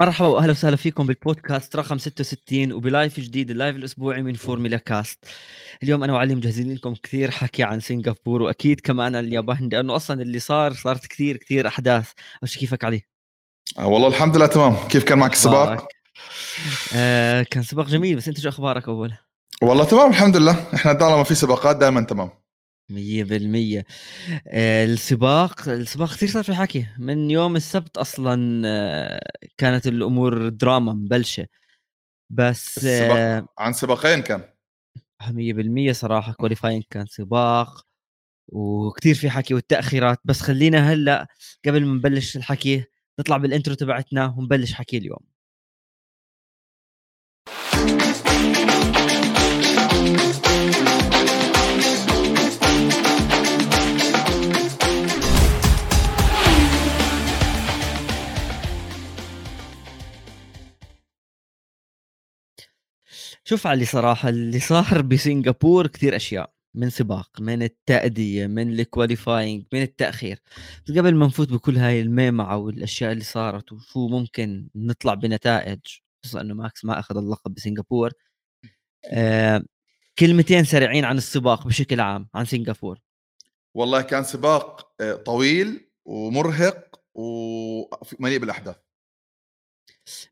مرحبا وأهلا وسهلا فيكم بالبودكاست رقم 66 وب live جديد ال live الأسبوعي من Formula Cast. اليوم أنا وعلي مجهزين لكم كثير حكي عن سنغافور وأكيد كمان اليابان لأنه أصلا اللي صار صارت كثير كثير أحداث. وش كيفك علي؟ آه والله الحمد لله تمام. كيف كان معك السباق؟ آه كان سباق جميل بس أنت شو أخبارك أول؟ والله تمام الحمد لله. إحنا طالما في سباقات دائما تمام. مية بالمية. آه، السباق السباق كثير صار في حكي من يوم السبت أصلا آه، كانت الأمور دراما مبلشة. بس السباق آه، عن سباقين كان. مية بالمية صراحة qualifying كان سباق. وكثير في حكي والتأخيرات. بس خلينا هلأ قبل ما نبلش الحكي نطلع بال intro تبعتنا ونبلش حكي اليوم. شوف علي صراحة اللي صار بسنغافور كثير أشياء من سباق من التأدية من ال qualifying من التأخير. قبل ما نفوت بكل هاي المعمعة والأشياء اللي صارت وشو ممكن نطلع بنتائج خصوصا أنه ماكس ما أخذ اللقب بسنغافور آه كلمتين سريعين عن السباق بشكل عام عن سنغافور. والله كان سباق آه، طويل ومرهق ومليء بالأحداث. 100%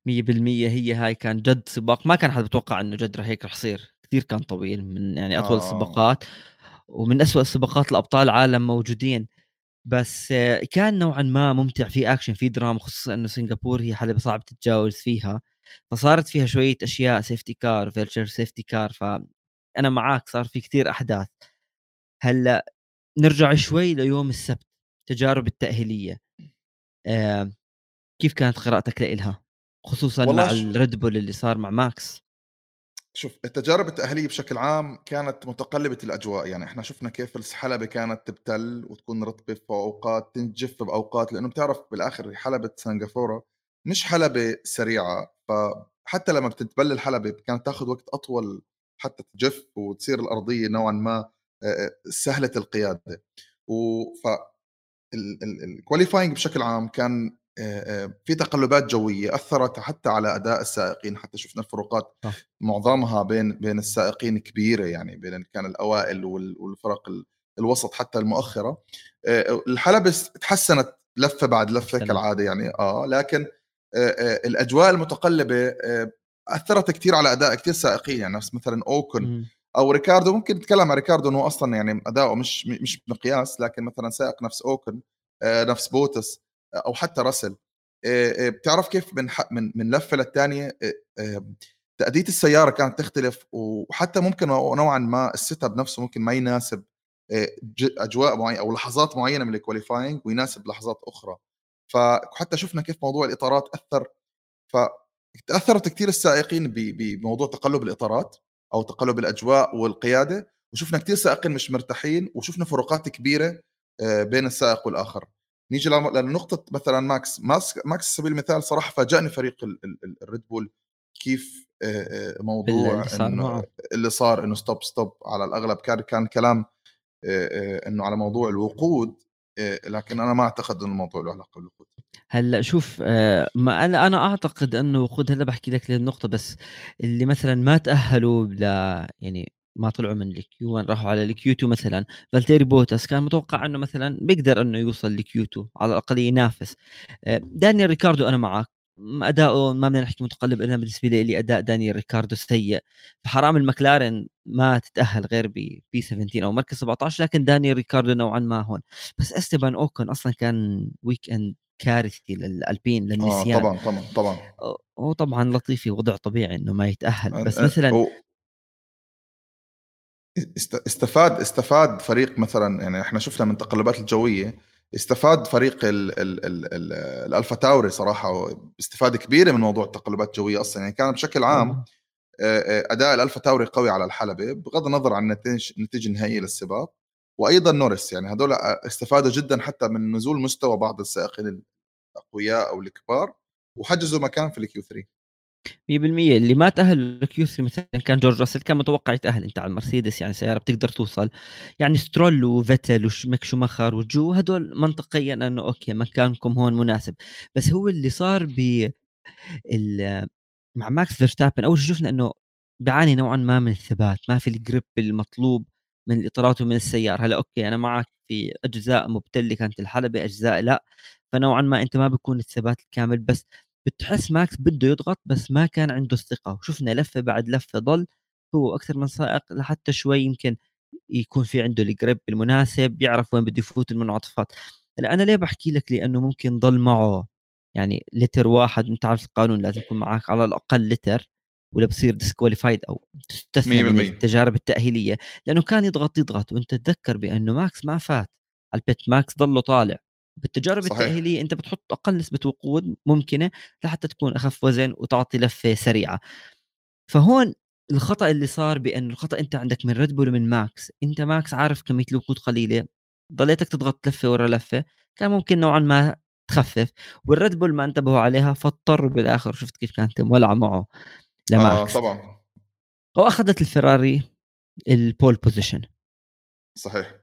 هي هاي كان جد سباق. ما كان حد بتوقع إنه جد رح هيك رح يصير. كثير كان طويل من يعني أطول آه. السباقات ومن أسوأ السباقات الابطال عالم موجودين. بس كان نوعا ما ممتع في اكشن في دراما خصوصا إنه سنغافور هي حلبة صعب تتجاوز فيها. فصارت فيها شوية أشياء safety car virtual safety car فانا معاك صار في كثير أحداث. هلأ نرجع شوي ليوم السبت تجارب التأهيلية. آه كيف كانت قراءتك لإلها؟ خصوصا مع الريد بول اللي صار مع ماكس شوف التجارب التأهيلية بشكل عام كانت متقلبة الأجواء. يعني إحنا شفنا كيف الحلبة كانت تبتل وتكون رطبة في أوقات تنجف بأوقات لأنه بتعرف بالآخر حلبة سنغافورة مش حلبة سريعة. فحتى لما بتتبل الحلبة كانت تاخذ وقت أطول حتى تجف وتصير الأرضية نوعا ما سهلة القيادة. ف الكواليفاينج بشكل عام كان في تقلبات جوية أثرت حتى على أداء السائقين حتى شفنا الفروقات معظمها بين بين السائقين كبيرة يعني بين كان الأوائل والفرق الوسط حتى المؤخرة. الحلبة تحسنت لفة بعد لفة كالعادة يعني آه لكن الأجواء المتقلبة أثرت كثير على أداء كثير سائقين يعني نفس مثلا أوكن أو ريكاردو. ممكن نتكلم عن ريكاردو إنه أصلا يعني أداؤه مش مش مقياس لكن مثلا سائق نفس أوكن نفس بوتس أو حتى راسل بتعرف كيف من من من لفة للثانيه تأدية السيارة كانت تختلف وحتى ممكن نوعا ما ال set up نفسه ممكن ما يناسب أجواء معينة أو لحظات معينة من ال qualifying ويناسب لحظات أخرى. فحتى شفنا كيف موضوع الإطارات أثر. فتاثرت كثير السائقين بموضوع تقلب الإطارات أو تقلب الأجواء والقيادة وشفنا كثير سائقين مش مرتاحين وشفنا فروقات كبيرة بين السائق والآخر. نيجي لنقطة مثلا ماكس ماكس ماكس سبيل المثال صراحة فاجأني فريق الريد بول كيف موضوع اللي صار, اللي صار إنه stop stop على الأغلب كان كان كلام إنه على موضوع الوقود لكن أنا ما أعتقد إنه الموضوع له علاقة بالوقود. هلأ شوف ما أنا أنا أعتقد إنه وقود هلأ بحكي لك للنقطه بس اللي مثلا ما تأهلوا ل يعني ما طلعوا من ال Q 1 راحوا على ال Q 2 مثلا. فالتيري بوتاس كان متوقع إنه مثلا بيقدر إنه يوصل ل Q 2 على الأقل ينافس. آه، دانيال ريكاردو أنا معك أداؤه ما بدنا نحكي متقلب أنا بالنسبة لي أداء دانيال ريكاردو سيء. فحرام المكلارن ما تتأهل غير P 17 أو مركز 17 لكن دانيال ريكاردو نوعا ما هون. بس استيبان أوكن أصلا كان weekend كارثي للألبين للنسيان. آه طبعا طبعا. طبعا هو طبعا لطيفي وضع طبيعي إنه ما يتأهل. بس مثلا استفاد استفاد فريق مثلا يعني إحنا شفنا من التقلبات الجوية استفاد فريق ال ال ال ال الألفا تاوري صراحة استفاده كبيرة من موضوع التقلبات الجوية أصلا. يعني كان بشكل عام أداء الألفا تاوري قوي على الحلبة بغض النظر عن النتيجه النتيجه النهائيه للسباق. وأيضا نورس يعني هذول استفادوا جدا حتى من نزول مستوى بعض السائقين الأقوياء أو الكبار وحجزوا مكان في ال Q 3 100% اللي ما تاهل ل Q3 مثلا كان جورج راسل كان متوقع يتاهل أنت على المرسيدس يعني سيارة بتقدر توصل. يعني سترول وفيتل وميك شوماخر وجو هدول منطقيا إنه okay مكانكم هون مناسب. بس هو اللي صار ب مع ماكس فيرستابن أول شيء شفنا إنه بيعاني نوعًا ما من الثبات، ما في ال grip المطلوب من الإطارات ومن السيارة، هلأ okay أنا معك في أجزاء مبتلة كانت الحلبة، أجزاء لأ، فنوعًا ما أنت ما بيكون الثبات الكامل، بس بتحس ماكس بده يضغط بس ما كان عنده الثقة، وشفنا لفة بعد لفة ضل هو أكثر من سائق لحتى شوي يمكن يكون في عنده ال grip المناسب، يعرف وين بده يفوت المنعطفات. هلأ أنا ليه باحكي لك؟ لأنه ممكن ضل معه. يعني لتر واحد أنت عارف القانون لازم يكون معك على الأقل لتر ولا بصير disqualified أو تستثنى من 100% التجارب التأهيلية. لأنه كان يضغط يضغط. وأنت تذكر بأنه ماكس ما فات. على ال pit ماكس ضله طالع. بالتجارب صحيح. التأهيلية أنت بتحط أقل نسبة وقود ممكنة لحتى تكون أخف وزن وتعطي لفة سريعة فهون الخطأ اللي صار بأنه الخطأ أنت عندك من ريد بول ومن ماكس أنت ماكس عارف كمية الوقود قليلة ضليتك تضغط لفة ورا لفة كان ممكن نوعا ما تخفف والريد بول ما انتبهوا عليها فاضطروا بالآخر شفت كيف كانت مولعه معه آه لماكس طبعًا. وأخذت الفراري ال pole position صحيح.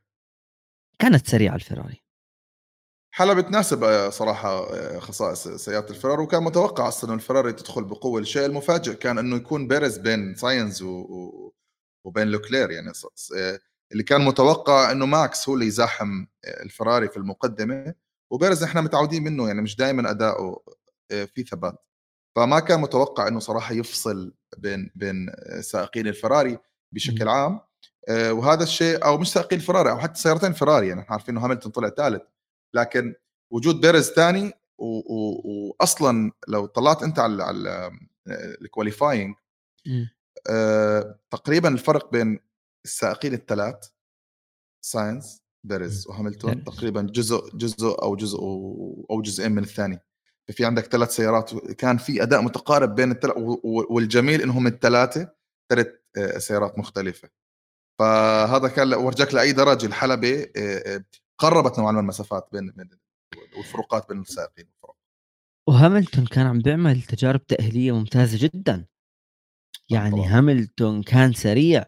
كانت سريعة الفراري حلبة تناسب آه، صراحة آه، خصائص سيارة الفراري وكان متوقع أصلًا إنه الفراري تدخل بقوة، الشيء المفاجئ كان إنه يكون بيريز بين ساينز و و وبين لوكلير يعني آه، اللي كان متوقع إنه ماكس هو اللي يزاحم الفراري في المقدمة، وبيريز إحنا متعودين منه يعني مش دايمًا أداؤه في ثبات، فما كان متوقع إنه صراحة يفصل بين بين سائقين الفراري بشكل عام، وهذا الشيء أو مش سائقين الفراري أو حتى سيارتين فراري يعني إحنا عارفين إنه هاملتون طلع ثالث. لكن وجود بيرز ثاني واصلا لو طلعت أنت على على الكواليفاينج آه تقريبا الفرق بين السائقين الثلاث ساينز بيرز وهاملتون تقريبا جزء جزء أو جزء أو جزئين من الثاني. في عندك ثلاث سيارات كان في أداء متقارب بين الثلاث والجميل إنهم الثلاثة ثلاث آه، سيارات مختلفة. فهذا كان ورجاك لأي درجة الحلبة آه، آه، قربت نوعا ما المسافات بين والفروقات بين السائقين وهاملتون كان عم بيعمل تجارب تأهيلية ممتازة جدا. يعني هاملتون كان سريع.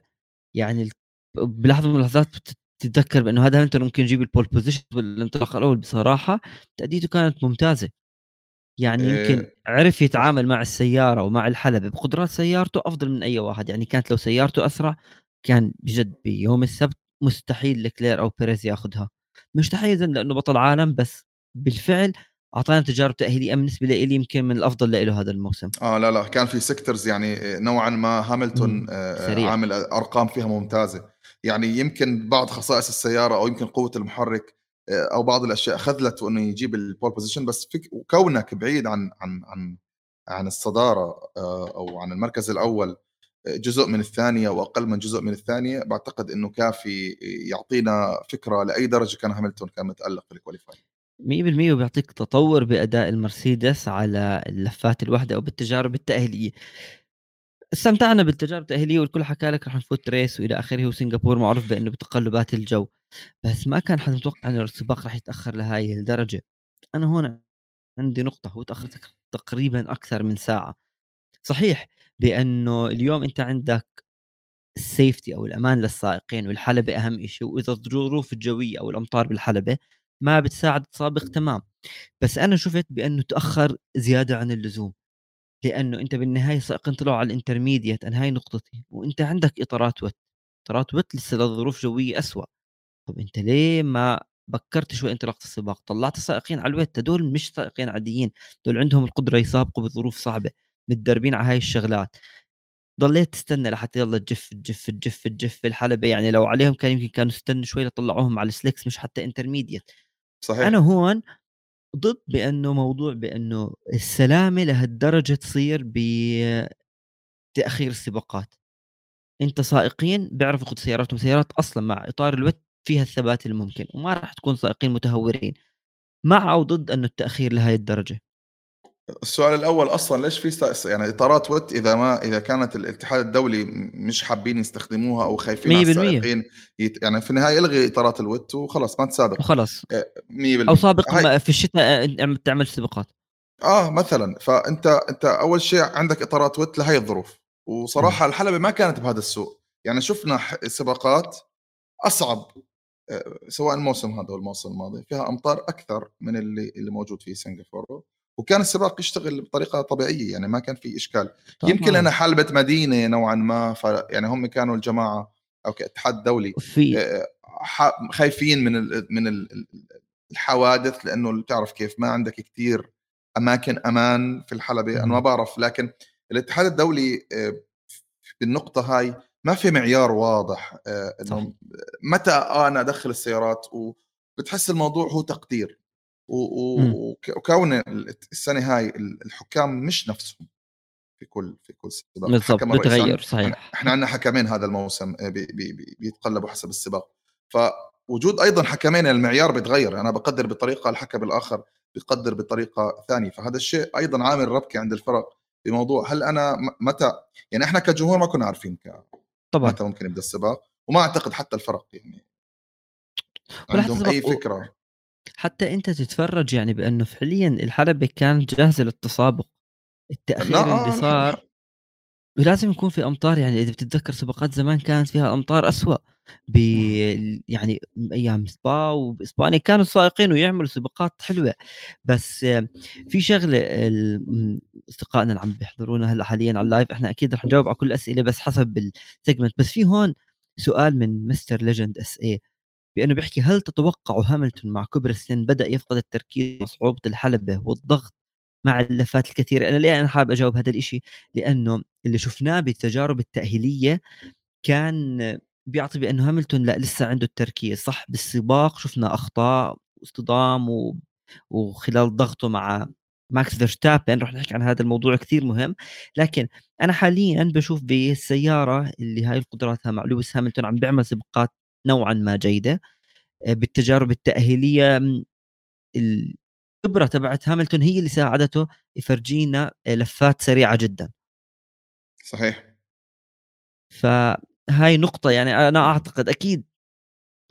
يعني بلحظة من اللحظات بتتذكر بأنه هذا هاملتون ممكن يجيب ال pole position بالانطلاق الأول بصراحة. تأديتة كانت ممتازة. يعني يمكن إيه عرف يتعامل مع السيارة ومع الحلبة بقدرات سيارته أفضل من أي واحد. يعني كانت لو سيارته أسرع كان بجد بيوم السبت مستحيل لكلير أو بيريز ياخذها مش تحيزا لأنه بطل عالم بس بالفعل اعطانا تجارب تأهيلية بالنسبة لي يمكن من الأفضل له هذا الموسم آه لا لا كان في sectors يعني نوعا ما هاملتون آه سريع. عامل أرقام فيها ممتازة يعني يمكن بعض خصائص السيارة أو يمكن قوة المحرك آه أو بعض الأشياء خذلته انه يجيب ال pole position بس فيك وكونك بعيد عن عن عن عن الصدارة آه أو عن المركز الأول جزء من الثانية واقل من جزء من الثانية بعتقد إنه كافي يعطينا فكرة لأي درجة كان هاملتون كان متألق في ال qualify 100% وبيعطيك تطور بأداء المرسيدس على اللفات الواحدة أو بالتجارب التأهيلية. استمتعنا بالتجارب التأهيلية والكل حكى لك رح نفوت ريس وإلى آخره وسنغافور معروف بأنه بتقلبات الجو. بس ما كان حد متوقع إنه السباق رح يتأخر لهي الدرجة. أنا هون عندي نقطة هو تاخر تقريبا أكثر من ساعة. صحيح بانه اليوم أنت عندك السيفتي أو الأمان للسائقين والحلبة أهم شيء وإذا الظروف الجوية أو الأمطار بالحلبة ما بتساعد تسابق تمام. بس أنا شفت بأنه تأخر زيادة عن اللزوم لأنه أنت بالنهاية السائقين طلعوا على ال intermediate أنا هاي نقطتي. وأنت عندك إطارات wet إطارات wet لسه لظروف جوية أسوأ. طب أنت ليه ما بكرت شوي انطلاقة السباق؟ طلعت السائقين على ال wet دول مش سائقين عاديين. دول عندهم القدرة يسابقوا بظروف صعبة. متدربين على هاي الشغلات. ضليت تستنى لحتى يلا تجف تجف تجف تجف الحلبة. يعني لو عليهم كان يمكن كانوا استنوا شوي لطلعوهم على ال slicks مش حتى intermediate صحيح. أنا هون ضد بأنه موضوع بأنه السلامة لهالدرجة تصير بتاخير السباقات. أنت سائقين بيعرفوا يقودوا سياراتهم. سيارات أصلا مع إطار الوت فيها الثبات الممكن وما راح تكون سائقين متهورين. مع أو ضد أنه التأخير لهي الدرجة. السؤال الأول أصلا ليش في يعني إطارات وت إذا ما إذا كانت الاتحاد الدولي مش حابين يستخدموها أو خايفين على السائقين يت... يعني في النهاية إلغي إطارات الوت وخلاص ما تسابق. وخلاص. 100% أو سابق هاي... في الشتاء تعمل سباقات. آه مثلا. فأنت أنت أول شيء عندك إطارات وت لهي الظروف. وصراحة. الحلبة ما كانت بهذا السوء. يعني شفنا سباقات أصعب سواء الموسم هذا أو الموسم الماضي. فيها أمطار أكثر من اللي اللي موجود في سنغافورة. وكان السباق يشتغل بطريقة طبيعية يعني ما كان في إشكال. طبعًا. يمكن لانها حلبة مدينة نوعا ما ف يعني هم كانوا الجماعة أو كاتحاد دولي في آه، خايفين من ال من ال الحوادث لأنه بتعرف كيف ما عندك كثير أماكن أمان في الحلبة أنا ما بعرف لكن الاتحاد الدولي آه، بالنقطة هاي ما في معيار واضح آه، إنه متى أنا أدخل السيارات وبتحس الموضوع هو تقدير. وكون السنة هاي الحكام مش نفسهم في كل في كل سباق. بالضبط بتغير صحيح. إحنا عندنا حكمين هذا الموسم آه، بي بي بيتقلبوا حسب السباق. فوجود أيضا حكمين المعيار بيتغير. أنا بقدر بطريقة الحكم الآخر بيقدر بطريقة ثانية. فهذا الشيء أيضا عامل ربكة عند الفرق بموضوع هل أنا متى يعني إحنا كجمهور ما كنا عارفين ك... طبعا. متى ممكن يبدأ السباق. وما أعتقد حتى الفرق يعني. عندهم أي فكرة. حتى أنت تتفرج يعني بأنه فعليا الحلبة كانت جاهزة للتسابق التأخير اللي صار ولازم يكون في أمطار يعني إذا بتتذكر سباقات زمان كانت فيها أمطار اسوء ب يعني أيام سبا وإسبانيا كانوا السائقين ويعملوا سباقات حلوة. بس في شغلة أصدقائنا اللي عم بيحضرونا هلأ حاليا على ال live إحنا أكيد رح نجاوب على كل الاسئله بس حسب ال segment بس في هون سؤال من Mr Legend SA بأنه بيحكي هل تتوقعوا هاملتون مع كبر السن بدأ يفقد التركيز وصعوبه الحلبة والضغط مع اللفات الكثيرة؟ أنا ليه أنا حابب أجاوب هذا الشيء لأنه اللي شفناه بالتجارب التأهيلية كان بيعطي بأنه هاملتون لا لسه عنده التركيز صح؟ بالسباق شفنا أخطاء واصطدام و... وخلال ضغطه مع ماكس فيرستابن. رح نحكي عن هذا الموضوع كثير مهم. لكن أنا حاليا بشوف بالسيارة اللي هاي قدراتها مع لويس هاملتون عم بيعمل سباقات نوعا ما جيدة آه، بالتجارب التأهيلية الخبرة تبعت هاملتون هي اللي ساعدته يفرجينا آه، لفات سريعة جدا. صحيح. فهاي نقطة يعني أنا أعتقد أكيد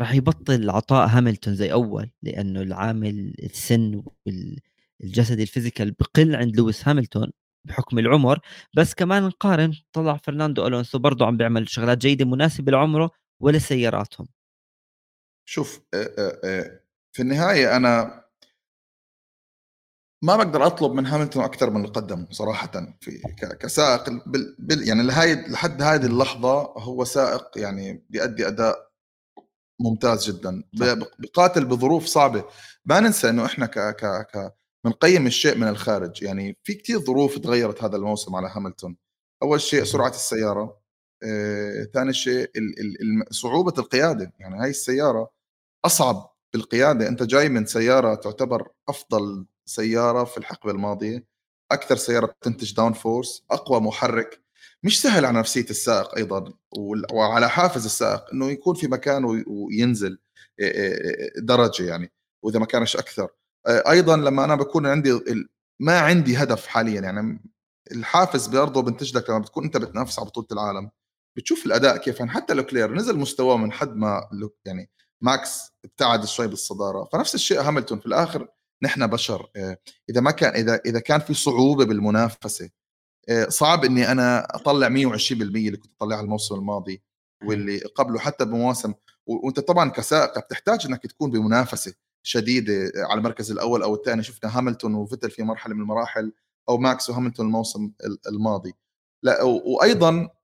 راح يبطل عطاء هاملتون زي أول لأنه العامل السن والجسدي ال physical بقل عند لويس هاملتون بحكم العمر. بس كمان نقارن طلع فرناندو ألونسو برضه عم بيعمل شغلات جيدة مناسبة لعمره. ولسياراتهم شوف في النهاية أنا ما بقدر أطلب من هاملتون أكثر من اللي قدمه صراحة في كسائق بال بال يعني لهاي لحد هذه اللحظة هو سائق يعني بيأدي أداء ممتاز جدا. بقاتل بظروف صعبة. ما ننسى إنه إحنا ك ك ك بنقيم الشيء من الخارج. يعني في كثير ظروف تغيرت هذا الموسم على هاملتون. أول شيء سرعة السيارة. ثاني شيء صعوبة القيادة. يعني هاي السيارة أصعب بالقيادة. أنت جاي من سيارة تعتبر أفضل سيارة في الحقبة الماضية. أكثر سيارة بتنتج downforce أقوى محرك. مش سهل على نفسية السائق أيضا وعلى حافز السائق إنه يكون في مكان وينزل درجة يعني وإذا ما كانش أكثر. أيضا لما أنا بكون عندي ما عندي هدف حاليا. يعني الحافز برضه بنتج لك لما بتكون أنت بتنافس على بطولة العالم. بتشوف الأداء كيف؟ يعني حتى لوكلير نزل مستواه من حد ما يعني ماكس ابتعد شوي بالصدارة. فنفس الشيء هاملتون. في الآخر نحن بشر. آه، إذا ما كان اذا إذا كان في صعوبة بالمنافسة آه، صعب إني أنا أطلع 120% اللي كنت أطلعها الموسم الماضي واللي قبله حتى بمواسم. وأنت طبعا كسائق بتحتاج إنك تكون بمنافسة شديدة على المركز الأول أو الثاني. شفنا هاملتون وفتل في مرحلة من المراحل أو ماكس وهاملتون الموسم الماضي. لا وأيضا آه،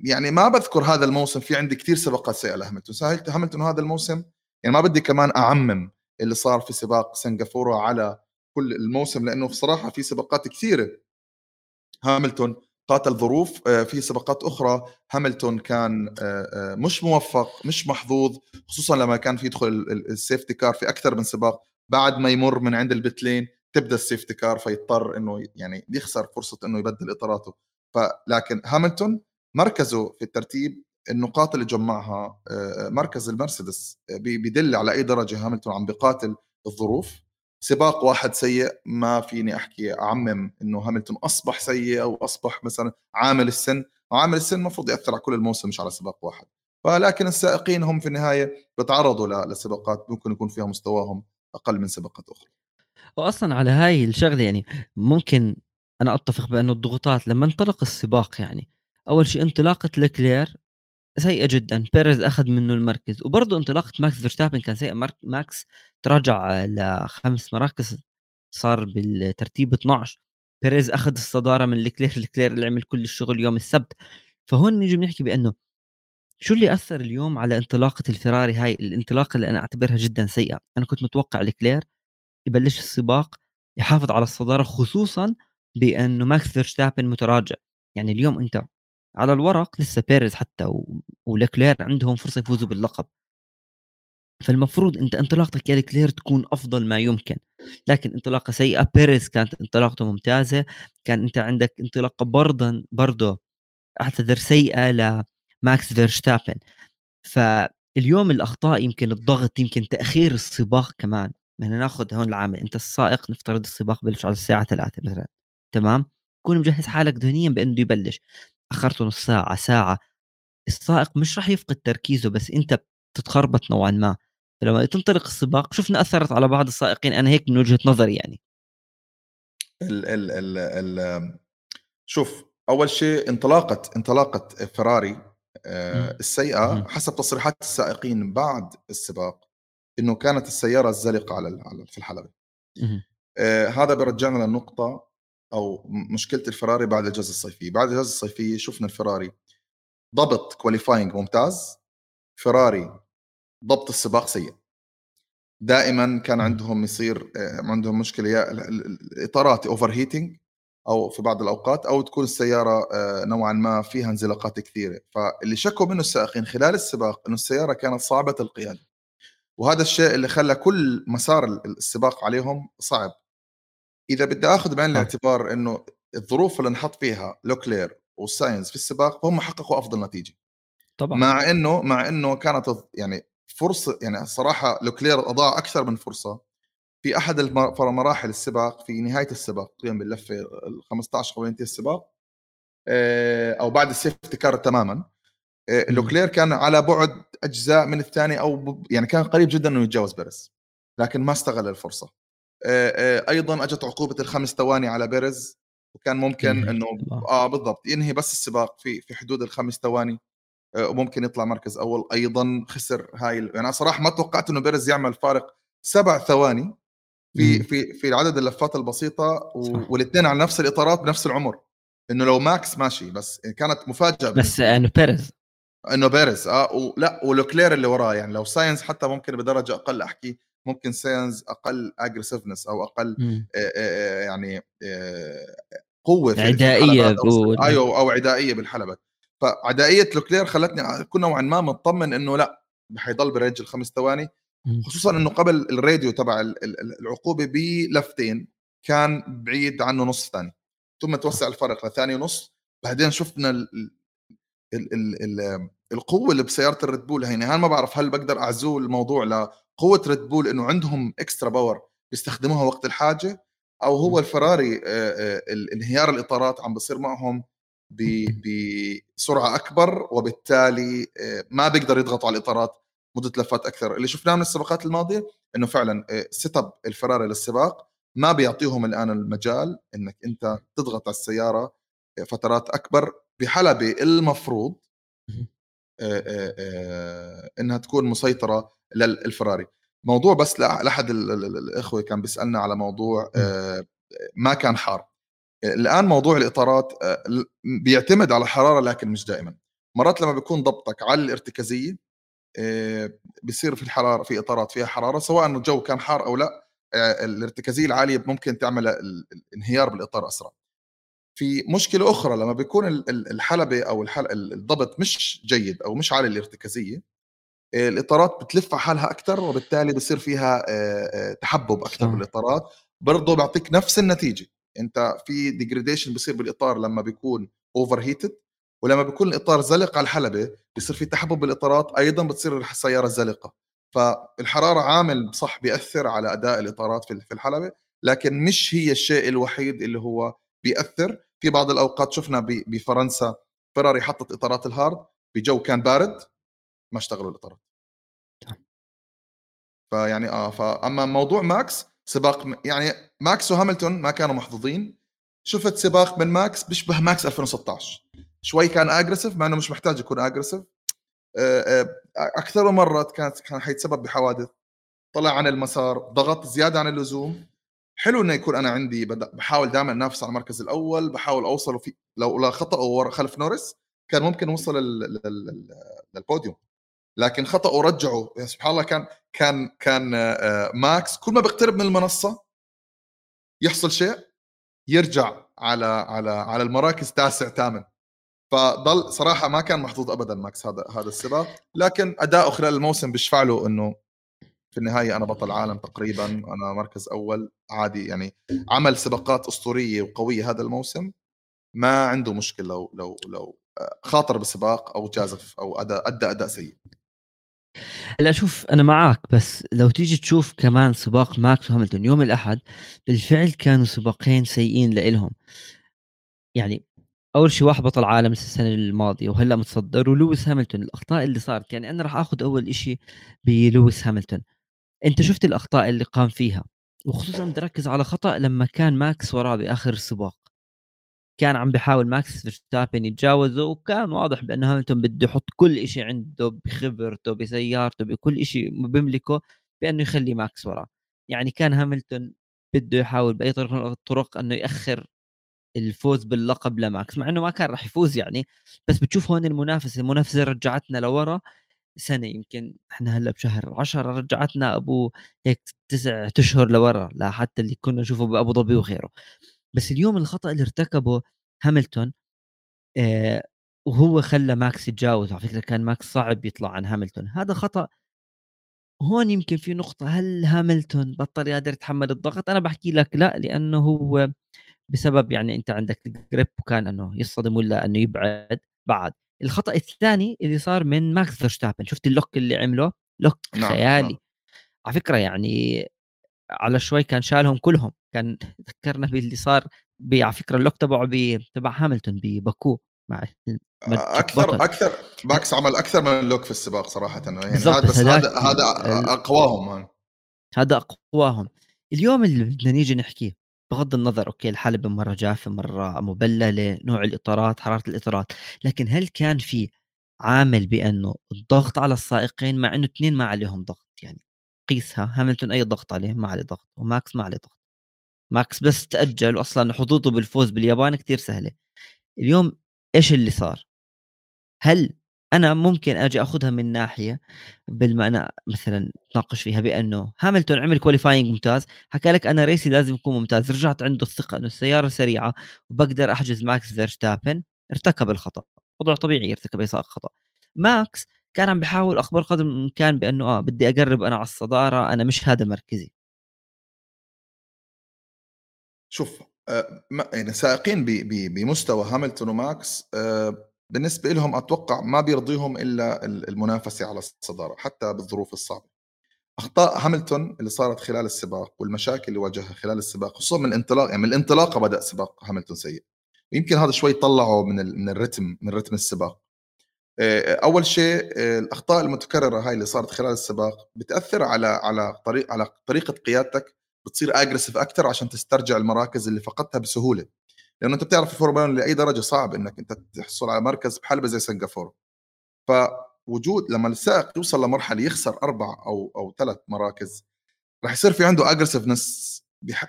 يعني ما بذكر هذا الموسم في عندي كثير سباقات سيئة لهاملتون. سهلت هاملتون هذا الموسم يعني ما بدي كمان أعمم اللي صار في سباق سنغافورة على كل الموسم لأنه بصراحة في سباقات كثيرة. هاملتون قاتل ظروف آه، في سباقات أخرى. هاملتون كان آه، آه، مش موفق مش محظوظ خصوصا لما كان في يدخل ال safety car في أكثر من سباق. بعد ما يمر من عند ال pit lane تبدأ ال safety car فيضطر إنه يعني يخسر فرصة إنه يبدل إطاراته. فلكن هاملتون مركزه في الترتيب النقاط اللي جمعها مركز المرسيدس بدل على أي درجة هاملتون عم بقاتل الظروف. سباق واحد سيء ما فيني أحكي أعمم إنه هاملتون أصبح سيء أو أصبح مثلا عامل السن وعامل السن المفروض يأثر على كل الموسم مش على سباق واحد. ولكن السائقين هم في النهاية بتعرضوا لسباقات ممكن يكون فيها مستواهم أقل من سباقات أخرى. واصلا على هاي الشغلة يعني ممكن أنا أتفق بانه الضغوطات لما انطلق السباق يعني أول شيء انطلاقة لكلير سيئة جدا بيريز أخذ منه المركز وبرضه انطلاقة ماكس فيرستابن كان سيء ماكس تراجع لخمس مراكز صار بالترتيب 12 بيريز أخذ الصدارة من لكلير لكلير اللي عمل كل الشغل يوم السبت فهون نيجي بنحكي بأنه شو اللي أثر اليوم على انطلاقة الفراري هاي؟ الانطلاقة اللي أنا أعتبرها جدا سيئة أنا كنت متوقع لكلير يبلش السباق يحافظ على الصدارة خصوصا بأنه ماكس فيرستابن متراجع. يعني اليوم أنت على الورق لسه بيريز حتى و... ولكلير عندهم فرصة يفوزوا باللقب. فالمفروض أنت انطلاقتك يا لكلير تكون أفضل ما يمكن. لكن انطلاقة سيئة بيريز كانت انطلاقته ممتازة. كان أنت عندك انطلاقه برضه برضه أعتذر سيئة لماكس فيرستابن فاليوم الأخطاء يمكن الضغط يمكن تأخير السباق كمان. بدنا ناخذ هون العامل. أنت السائق نفترض السباق بلش على الساعة 3 مثلا. تمام؟ كون مجهز حالك ذهنيا بإنه يبلش. أخرته نص ساعة ساعة. السائق مش راح يفقد تركيزه بس أنت بتتخربط نوعا ما. فلما تنطلق السباق شفنا أثرت على بعض السائقين أنا هيك من وجهة نظري يعني. ال ال ال ال شوف أول شيء انطلاقة انطلاقة فراري آه، السيئه حسب تصريحات السائقين بعد السباق إنه كانت السيارة الزلقة على في الحلبة. آه هذا بيرجعنا للنقطه أو مشكلة الفراري بعد الاجازه الصيفية. بعد الاجازه الصيفية شفنا الفراري ضبط qualifying ممتاز. فراري ضبط السباق سيء. دائما كان عندهم يصير آه، عندهم مشكلة يا الاطارات overheating أو في بعض الأوقات أو تكون السيارة آه، نوعا ما فيها انزلاقات كثيرة. فاللي شكوا منه السائقين خلال السباق إنه السيارة كانت صعبة القيادة. وهذا الشيء اللي خلى كل مسار السباق عليهم صعب. إذا بدي آخذ بعين الاعتبار إنه الظروف اللي انحط فيها لوكلير والساينس في السباق هم حققوا أفضل نتيجة. طبعا. مع إنه مع إنه كانت يعني فرصة يعني الصراحه لوكلير أضاع أكثر من فرصة. في أحد مراحل السباق في نهاية السباق تقريبا باللفه ال 15 قبل ينتهي السباق آه، أو بعد ال safety car تماما آه، لوكلير كان على بعد أجزاء من الثاني أو يعني كان قريب جدا إنه يتجاوز بيرز لكن ما استغل الفرصة. أيضا أجت عقوبة الخمس ثواني على بيرز وكان ممكن إنه آه بالضبط ينهي بس السباق في في حدود الخمس ثواني وممكن يطلع مركز أول أيضا خسر هاي يعني أنا صراحة ما توقعت إنه بيرز يعمل فارق سبع ثواني في في في عدد اللفات البسيطة والاثنين على نفس الإطارات بنفس العمر إنه لو ماكس ماشي بس كانت مفاجأة بس إنه بيرز. إنه بيرز آه ولا ولوكلير اللي وراه يعني لو ساينس حتى ممكن بدرجة أقل احكي ممكن ساينس أقل aggressiveness أو أقل آآ آآ يعني آآ قوة في عدائية أو أيوه أو عدائية بالحلبة. فعدائية لوكلير خلتني اكون نوعا ما مطمن إنه لأ حيضل ب range الخمس ثواني. خصوصا إنه قبل الراديو تبع العقوبة بلفتين كان بعيد عنه نص ثاني. ثم توسع الفرق لثاني ونص. بعدين شفنا ال ال ال ال القوة اللي بسيارة الريد بول هي أنا ما بعرف هل بقدر أعزو الموضوع لقوه ريد بول إنه عندهم extra power بيستخدموها وقت الحاجة أو هو الفراري انهيار الإطارات عم بصير معهم بسرعة أكبر وبالتالي ما بيقدر يضغطوا على الإطارات مدة لفات أكثر. اللي شفناه من السباقات الماضية إنه فعلا setup الفراري للسباق ما بيعطيهم الآن المجال إنك أنت تضغط على السيارة فترات أكبر بحلبة المفروض إنها تكون مسيطرة للفراري. موضوع بس لأحد الإخوة كان بيسألنا على موضوع ما كان حار. الآن موضوع الإطارات بيعتمد على الحراره لكن مش دائما. مرات لما بيكون ضبطك على الارتكازية بصير في الحرارة في إطارات فيها حرارة سواء الجو كان حار أو لا الارتكازية العالية ممكن تعمل الانهيار بالإطار أسرع. في مشكلة أخرى لما بيكون الحلبة أو الضبط مش جيد أو مش عالي الارتكازية الإطارات بتلف على حالها أكثر وبالتالي بصير فيها تحبب أكثر بالإطارات. برضه بيعطيك نفس النتيجة أنت في degradation بصير بالإطار لما بيكون overheated ولما بيكون الإطار زلق على الحلبة بصير في تحبب بالإطارات أيضا بتصير السيارة زلقة. فالحرارة عامل صح بيأثر على أداء الإطارات في الحلبة لكن مش هي الشيء الوحيد اللي هو بيأثر. في بعض الأوقات شفنا بفرنسا فراري حطت إطارات ال hard بجو كان بارد ما اشتغلوا الإطارات. فيعني آه فأما موضوع ماكس سباق يعني ماكس وهاملتون ما كانوا محظوظين. شفت سباق من ماكس بيشبه ماكس 2016 شوي كان aggressive مع إنه مش محتاج يكون aggressive أكثر مره كانت كان حيتسبب بحوادث طلع عن المسار ضغط زيادة عن اللزوم. حلو إنه يكون أنا عندي بحاول دائما انافس على المركز الأول بحاول أوصل في لو لا خطأ ورا خلف نورس كان ممكن أوصل للبوديوم. لكن خطأ ورجعه يا سبحان الله كان كان كان آه، ماكس كل ما بيقترب من المنصة يحصل شيء يرجع على على على المراكز تاسع ثامن فضل صراحة ما كان محظوظ ابدا ماكس هذا هذا السباق. لكن أداؤه خلال الموسم بيشفع له إنه في النهاية أنا بطل عالم تقريبا أنا مركز أول عادي يعني عمل سباقات أسطورية وقوية هذا الموسم ما عنده مشكلة لو لو لو آه، خاطر بسباق أو جازف أو أداء أدى أداء سيء. لا شوف أنا معاك بس لو تيجي تشوف كمان سباق ماكس وهاملتون يوم الأحد بالفعل كانوا سباقين سيئين لإلهم. يعني أول شيء واحد بطل عالم السنة الماضية وهلأ متصدر ولويس هاملتون الأخطاء اللي صارت يعني أنا راح آخذ أول شيء بلويس هاملتون. أنت شفت الأخطاء اللي قام فيها وخصوصا بدي اركز على خطأ لما كان ماكس وراه بآخر السباق. كان عم بيحاول ماكس فيرستابن يتجاوزه وكان واضح بأنه هاملتون بده يحط كل شيء عنده بخبرته بسيارته بكل شيء بيملكه بأنه يخلي ماكس وراه. يعني كان هاملتون بده يحاول بأي طريقة من الطرق أنه يأخر الفوز باللقب لماكس مع إنه ما كان راح يفوز يعني بس بتشوف هون المنافسة المنافسة رجعتنا لورا سنة يمكن إحنا هلأ بشهر 10 رجعتنا أبو هيك تسع أشهر لورا لحتى اللي كنا نشوفه بأبو ظبي وغيره. بس اليوم الخطأ اللي ارتكبه هاملتون آه وهو خلى ماكس يتجاوز على فكرة كان ماكس صعب يطلع عن هاملتون. هذا خطأ. هون يمكن في نقطة هل هاملتون بطل يقدر يتحمل الضغط؟ أنا بحكي لك لا لأنه هو بسبب يعني أنت عندك ال grip وكان أنه يصطدم ولا أنه يبعد بعد. الخطأ الثاني اللي صار من ماكس فيرستابن. شفت ال lock اللي عمله؟ lock نعم. خيالي. نعم. على فكرة يعني على شوي كان شالهم كلهم. كان ذكرنا باللي صار على فكرة ال lock تبعه تبع هاملتون بباكو مع أكثر بطل. أكثر ماكس عمل أكثر من lock في السباق صراحة. يعني هذا بس هذا هذا أقواهم هذا أقواهم. اليوم اللي بدنا نيجي نحكيه بغض النظر okay الحلبة مره جافه مرة مبلله نوع الإطارات حرارة الإطارات لكن هل كان في عامل بأنه الضغط على السائقين مع إنه اثنين ما عليهم ضغط؟ يعني قيسها هاملتون أي ضغط عليه ما عليه ضغط وماكس ما عليه ضغط. ماكس بس تأجل واصلا حظوظه بالفوز باليابان كثير سهلة. اليوم إيش اللي صار؟ هل أنا ممكن أجي أخذها من ناحية بالمعنى مثلا تناقش فيها بأنه هاملتون عمل qualifying ممتاز حكى لك أنا race ي لازم يكون ممتاز رجعت عنده الثقة إنه السيارة سريعة وبقدر أحجز ماكس فيرستابن ارتكب الخطأ وضع طبيعي يرتكب اي خطا ماكس كان عم بيحاول أخبار قدر الامكان بأنه آه بدي أقرب أنا على الصدارة أنا مش هذا مركزي. شوف آه يعني سائقين بمستوى هاملتون وماكس آه بالنسبة لهم أتوقع ما بيرضيهم إلا المنافسة على الصدارة حتى بالظروف الصعبة. أخطاء هاملتون اللي صارت خلال السباق والمشاكل اللي واجهها خلال السباق خصوصا من الانطلاق يعني من الانطلاقه بدأ سباق هاملتون سيء. يمكن هذا شوي طلعه من من الرتم من رتم السباق. آه، أول شيء آه، الأخطاء المتكررة هاي اللي صارت خلال السباق بتأثر على على طريق على طريقة قيادتك بتصير aggressive أكثر عشان تسترجع المراكز اللي فقدتها بسهولة. لأنه أنت بتعرف الفورمولا لأي درجة صعب إنك أنت تحصل على مركز بحلبة زي سنغافورة. فوجود لما السائق يوصل لمرحلة يخسر أربع أو أو ثلاث مراكز راح يصير في عنده aggressiveness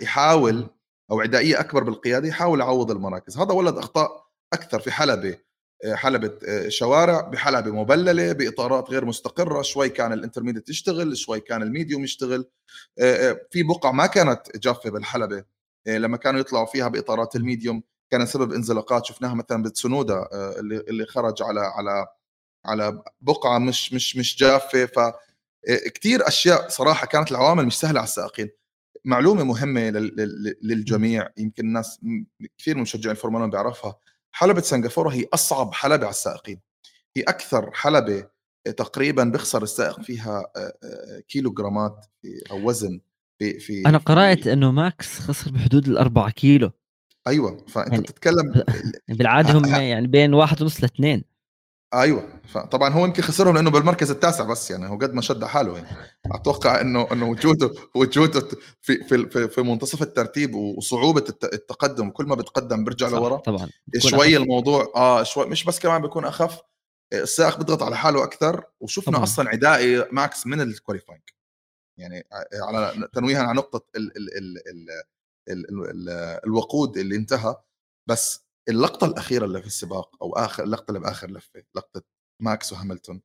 يحاول أو عدائيه أكبر بالقيادة يحاول يعوض المراكز. هذا ولد أخطاء أكثر في حلبة حلبة آه، شوارع بحلبة مبللة بإطارات غير مستقرة شوي كان ال intermediate يشتغل شوي كان ال medium يشتغل. آه، آه، في بقع ما كانت جافة بالحلبة. لما كانوا يطلعوا فيها بإطارات ال medium كان سبب انزلاقات شفناها مثلا بتسونودا اللي اللي خرج على على على بقعة مش مش مش جافة. ف كثير أشياء صراحة كانت العوامل مش سهلة على السائقين. معلومة مهمة للجميع يمكن الناس كثير من مشجعين الفورمولا بيعرفها. حلبة سنغافورة هي أصعب حلبة على السائقين. هي أكثر حلبة تقريبا بيخسر السائق فيها كيلو جرامات أو وزن. في في أنا قرأت إنه ماكس خسر بحدود الأربعة كيلو. أيوه فأنت يعني بتتكلم بالعادة هم يعني بين واحد ونص لاثنين أيوه فطبعا هو يمكن خسرهم لأنه بالمركز التاسع بس يعني هو قد ما شد حاله يعني. أتوقع إنه إنه وجوده وجوده في في في منتصف الترتيب وصعوبة التقدم كل ما بتقدم بيرجع لورا. طبعا. شوي أخف. الموضوع آه شوي مش بس كمان بيكون أخف السائق بيضغط على حاله أكثر وشفنا طبعا. أصلا عدائي ماكس من ال qualifying يعني على تنويها على نقطة ال ال ال ال ال ال الوقود اللي انتهى بس اللقطة الأخيرة اللي في السباق أو آخر اللقطة اللي بآخر لفة لقطة ماكس وهاملتون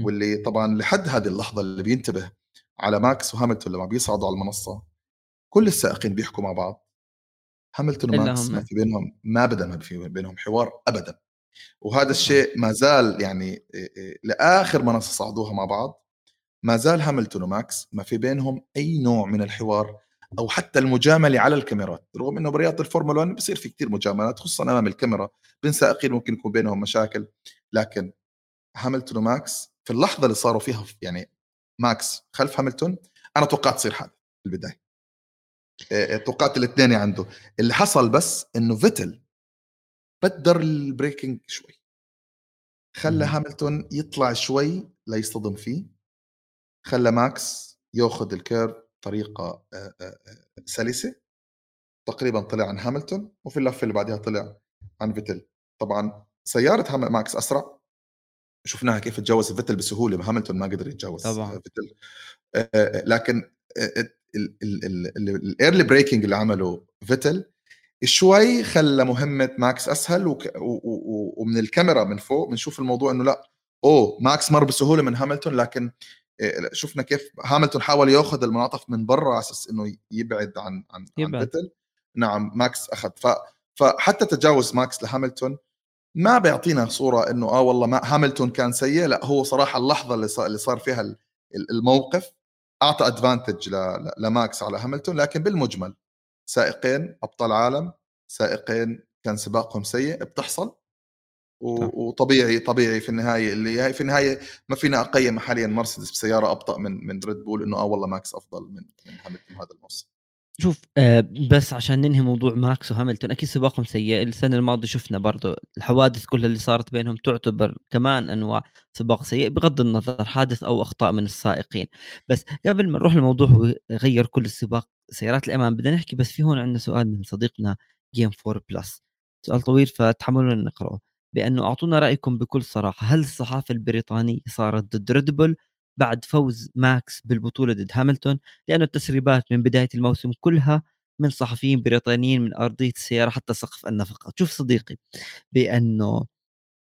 واللي طبعا لحد هذه اللحظة اللي بينتبه على ماكس وهاملتون لما بيصعدوا على المنصة كل السائقين بيحكوا مع بعض. هاملتون وماكس ما في بينهم ما ابدا ما في بينهم حوار ابدا. وهذا الشيء ما زال يعني لآخر منصة صعدوها مع بعض ما زال هاملتون وماكس ما في بينهم أي نوع من الحوار أو حتى المجاملة على الكاميرات. رغم إنه برياضة الفورمولا 1 بصير في كثير مجاملات خصوصا أمام الكاميرا. بين سائقين ممكن يكون بينهم مشاكل. لكن هاملتون وماكس في اللحظة اللي صاروا فيها يعني ماكس خلف هاملتون أنا توقعت تصير حادث في البداية. آه، توقعت الاثنين عنده اللي حصل بس إنه فيتل بدر ال braking شوي. خلى هاملتون يطلع شوي ليصطدم فيه. خلى ماكس ياخذ ال curve بطريقه آه، آه، سلسة. تقريبا طلع عن هاملتون وفي اللفة اللي بعدها طلع عن فيتل. طبعا سيارة ماكس أسرع. شفناها كيف تجاوز فيتل بسهولة هاملتون ما قدر يتجاوز طبعا. فيتل. لكن ال early braking اللي عمله فيتل شوي خلى مهمة ماكس أسهل وك... و... و... ومن الكاميرا من فوق بنشوف الموضوع إنه لا أوه ماكس مر بسهولة من هاملتون لكن شفنا كيف هاملتون حاول ياخذ المنعطف من برا على أساس إنه يبعد عن عن, يبعد. عن فيتل نعم ماكس أخذ. ف... فحتى تجاوز ماكس لهاملتون ما بيعطينا صورة إنه آه والله ما هاملتون كان سيء. لا هو صراحة اللحظة اللي صار فيها الموقف أعطى advantage لماكس على هاملتون. لكن بالمجمل سائقين أبطال عالم سائقين كان سباقهم سيء بتحصل. وطبيعي طبيعي في النهاية اللي هي في النهاية ما فينا أقيم حاليا مرسيدس بسيارة أبطأ من من ريد بول إنه آه والله ماكس أفضل من من هاملتون هذا الموسم. شوف آه بس عشان ننهي موضوع ماكس وهاملتون أكيد سباقهم سيء. السنة الماضية شفنا برضو الحوادث كلها اللي صارت بينهم تعتبر كمان أنواع سباق سيء بغض النظر حادث أو أخطاء من السائقين. بس قبل ما نروح لموضوع غير كل السباق سيارات الامان بدنا نحكي بس في هون عندنا سؤال من صديقنا جيم 4 بلس سؤال طويل فتحملونا نقرأه. بأنه أعطونا رأيكم بكل صراحة. هل الصحافة البريطانية صارت ضد ريد بول بعد فوز ماكس بالبطولة ضد هاملتون لأنه التسريبات من بداية الموسم كلها من صحفيين بريطانيين من أرضية السيارة حتى سقف النفقة. شوف صديقي بأنه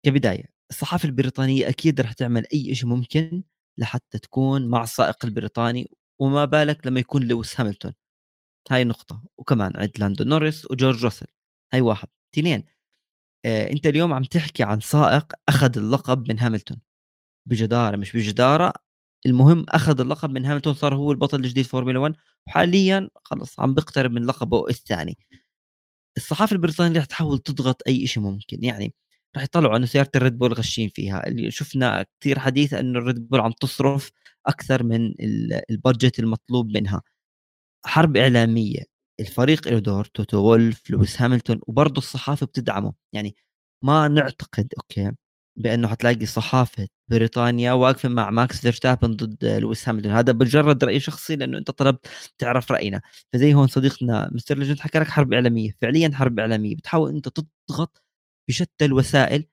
كبداية الصحافة البريطانية أكيد رح تعمل أي شيء ممكن لحتى تكون مع السائق البريطاني وما بالك لما يكون لويس هاملتون هاي نقطة. وكمان عند لاندو نوريس وجورج روسل هاي واحد. اثنين أنت اليوم عم تحكي عن سائق أخذ اللقب من هاملتون. بجدارة مش بجدارة المهم أخذ اللقب من هاملتون صار هو البطل الجديد فورمولا 1 وحاليا خلص عم بيقترب من لقبه الثاني. الصحافة البريطانية رح تحاول تضغط أي شيء ممكن. يعني رح يطلعوا انه سيارة الريد بول غشين فيها. اللي شفنا كثير حديث إنه الريد بول عم تصرف أكثر من ال budget المطلوب منها. حرب إعلامية. الفريق له دور توتو وولف لويس هاملتون وبرضه الصحافة بتدعمه. يعني ما نعتقد okay بأنه حتلاقي صحافة بريطانيا واقفة مع ماكس فيرستابن ضد لويس هاملتون. هذا بمجرد رأي شخصي لأنه أنت طلبت تعرف رأينا. فزي هون صديقنا مستر ليجند حكى لك حرب إعلامية. فعليا حرب إعلامية. بتحاول أنت تضغط بشتى الوسائل.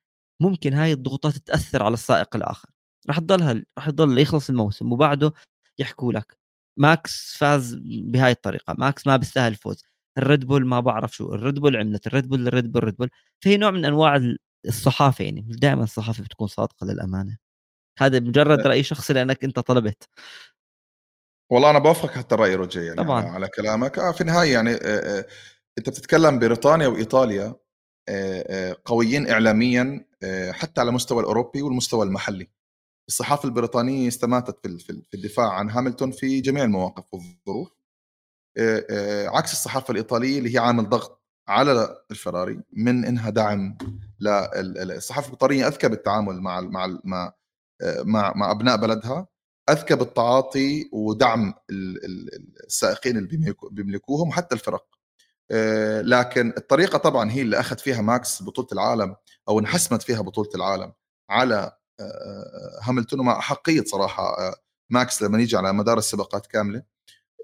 ممكن هاي الضغوطات تأثر على السائق الآخر. راح تضلها راح يضل يخلص الموسم وبعده يحكوا لك. ماكس فاز بهاي الطريقة ماكس ما بيستاهل الفوز. الريد بول ما بعرف شو الريد بول عملت الريد بول الريد بول الريد بول. فهي نوع من أنواع الصحافة يعني مش دائما الصحافة بتكون صادقة للأمانة. هذا مجرد رأي شخصي لأنك أنت طلبت. والله أنا بوافقك حتى الرأي روجي يعني طبعا. على كلامك. آه في النهاية يعني آه آه أنت بتتكلم بريطانيا وإيطاليا آه آه قويين اعلاميا آه حتى على المستوى الأوروبي والمستوى المحلي. الصحافة البريطانية استماتت في الدفاع عن هاملتون في جميع المواقف والظروف. عكس الصحافة الإيطالية اللي هي عامل ضغط على الفراري من إنها دعم الصحافه القطريه أذكى بالتعامل مع مع مع مع, أبناء بلدها أذكى بالتعاطي ودعم السائقين اللي بيملكوهم وحتى الفرق. لكن الطريقة طبعا هي اللي أخذ فيها ماكس بطولة العالم أو انحسمت فيها بطولة العالم على هاملتون ومع احقيه صراحة آه، ماكس لما نيجي على مدار السباقات كاملة.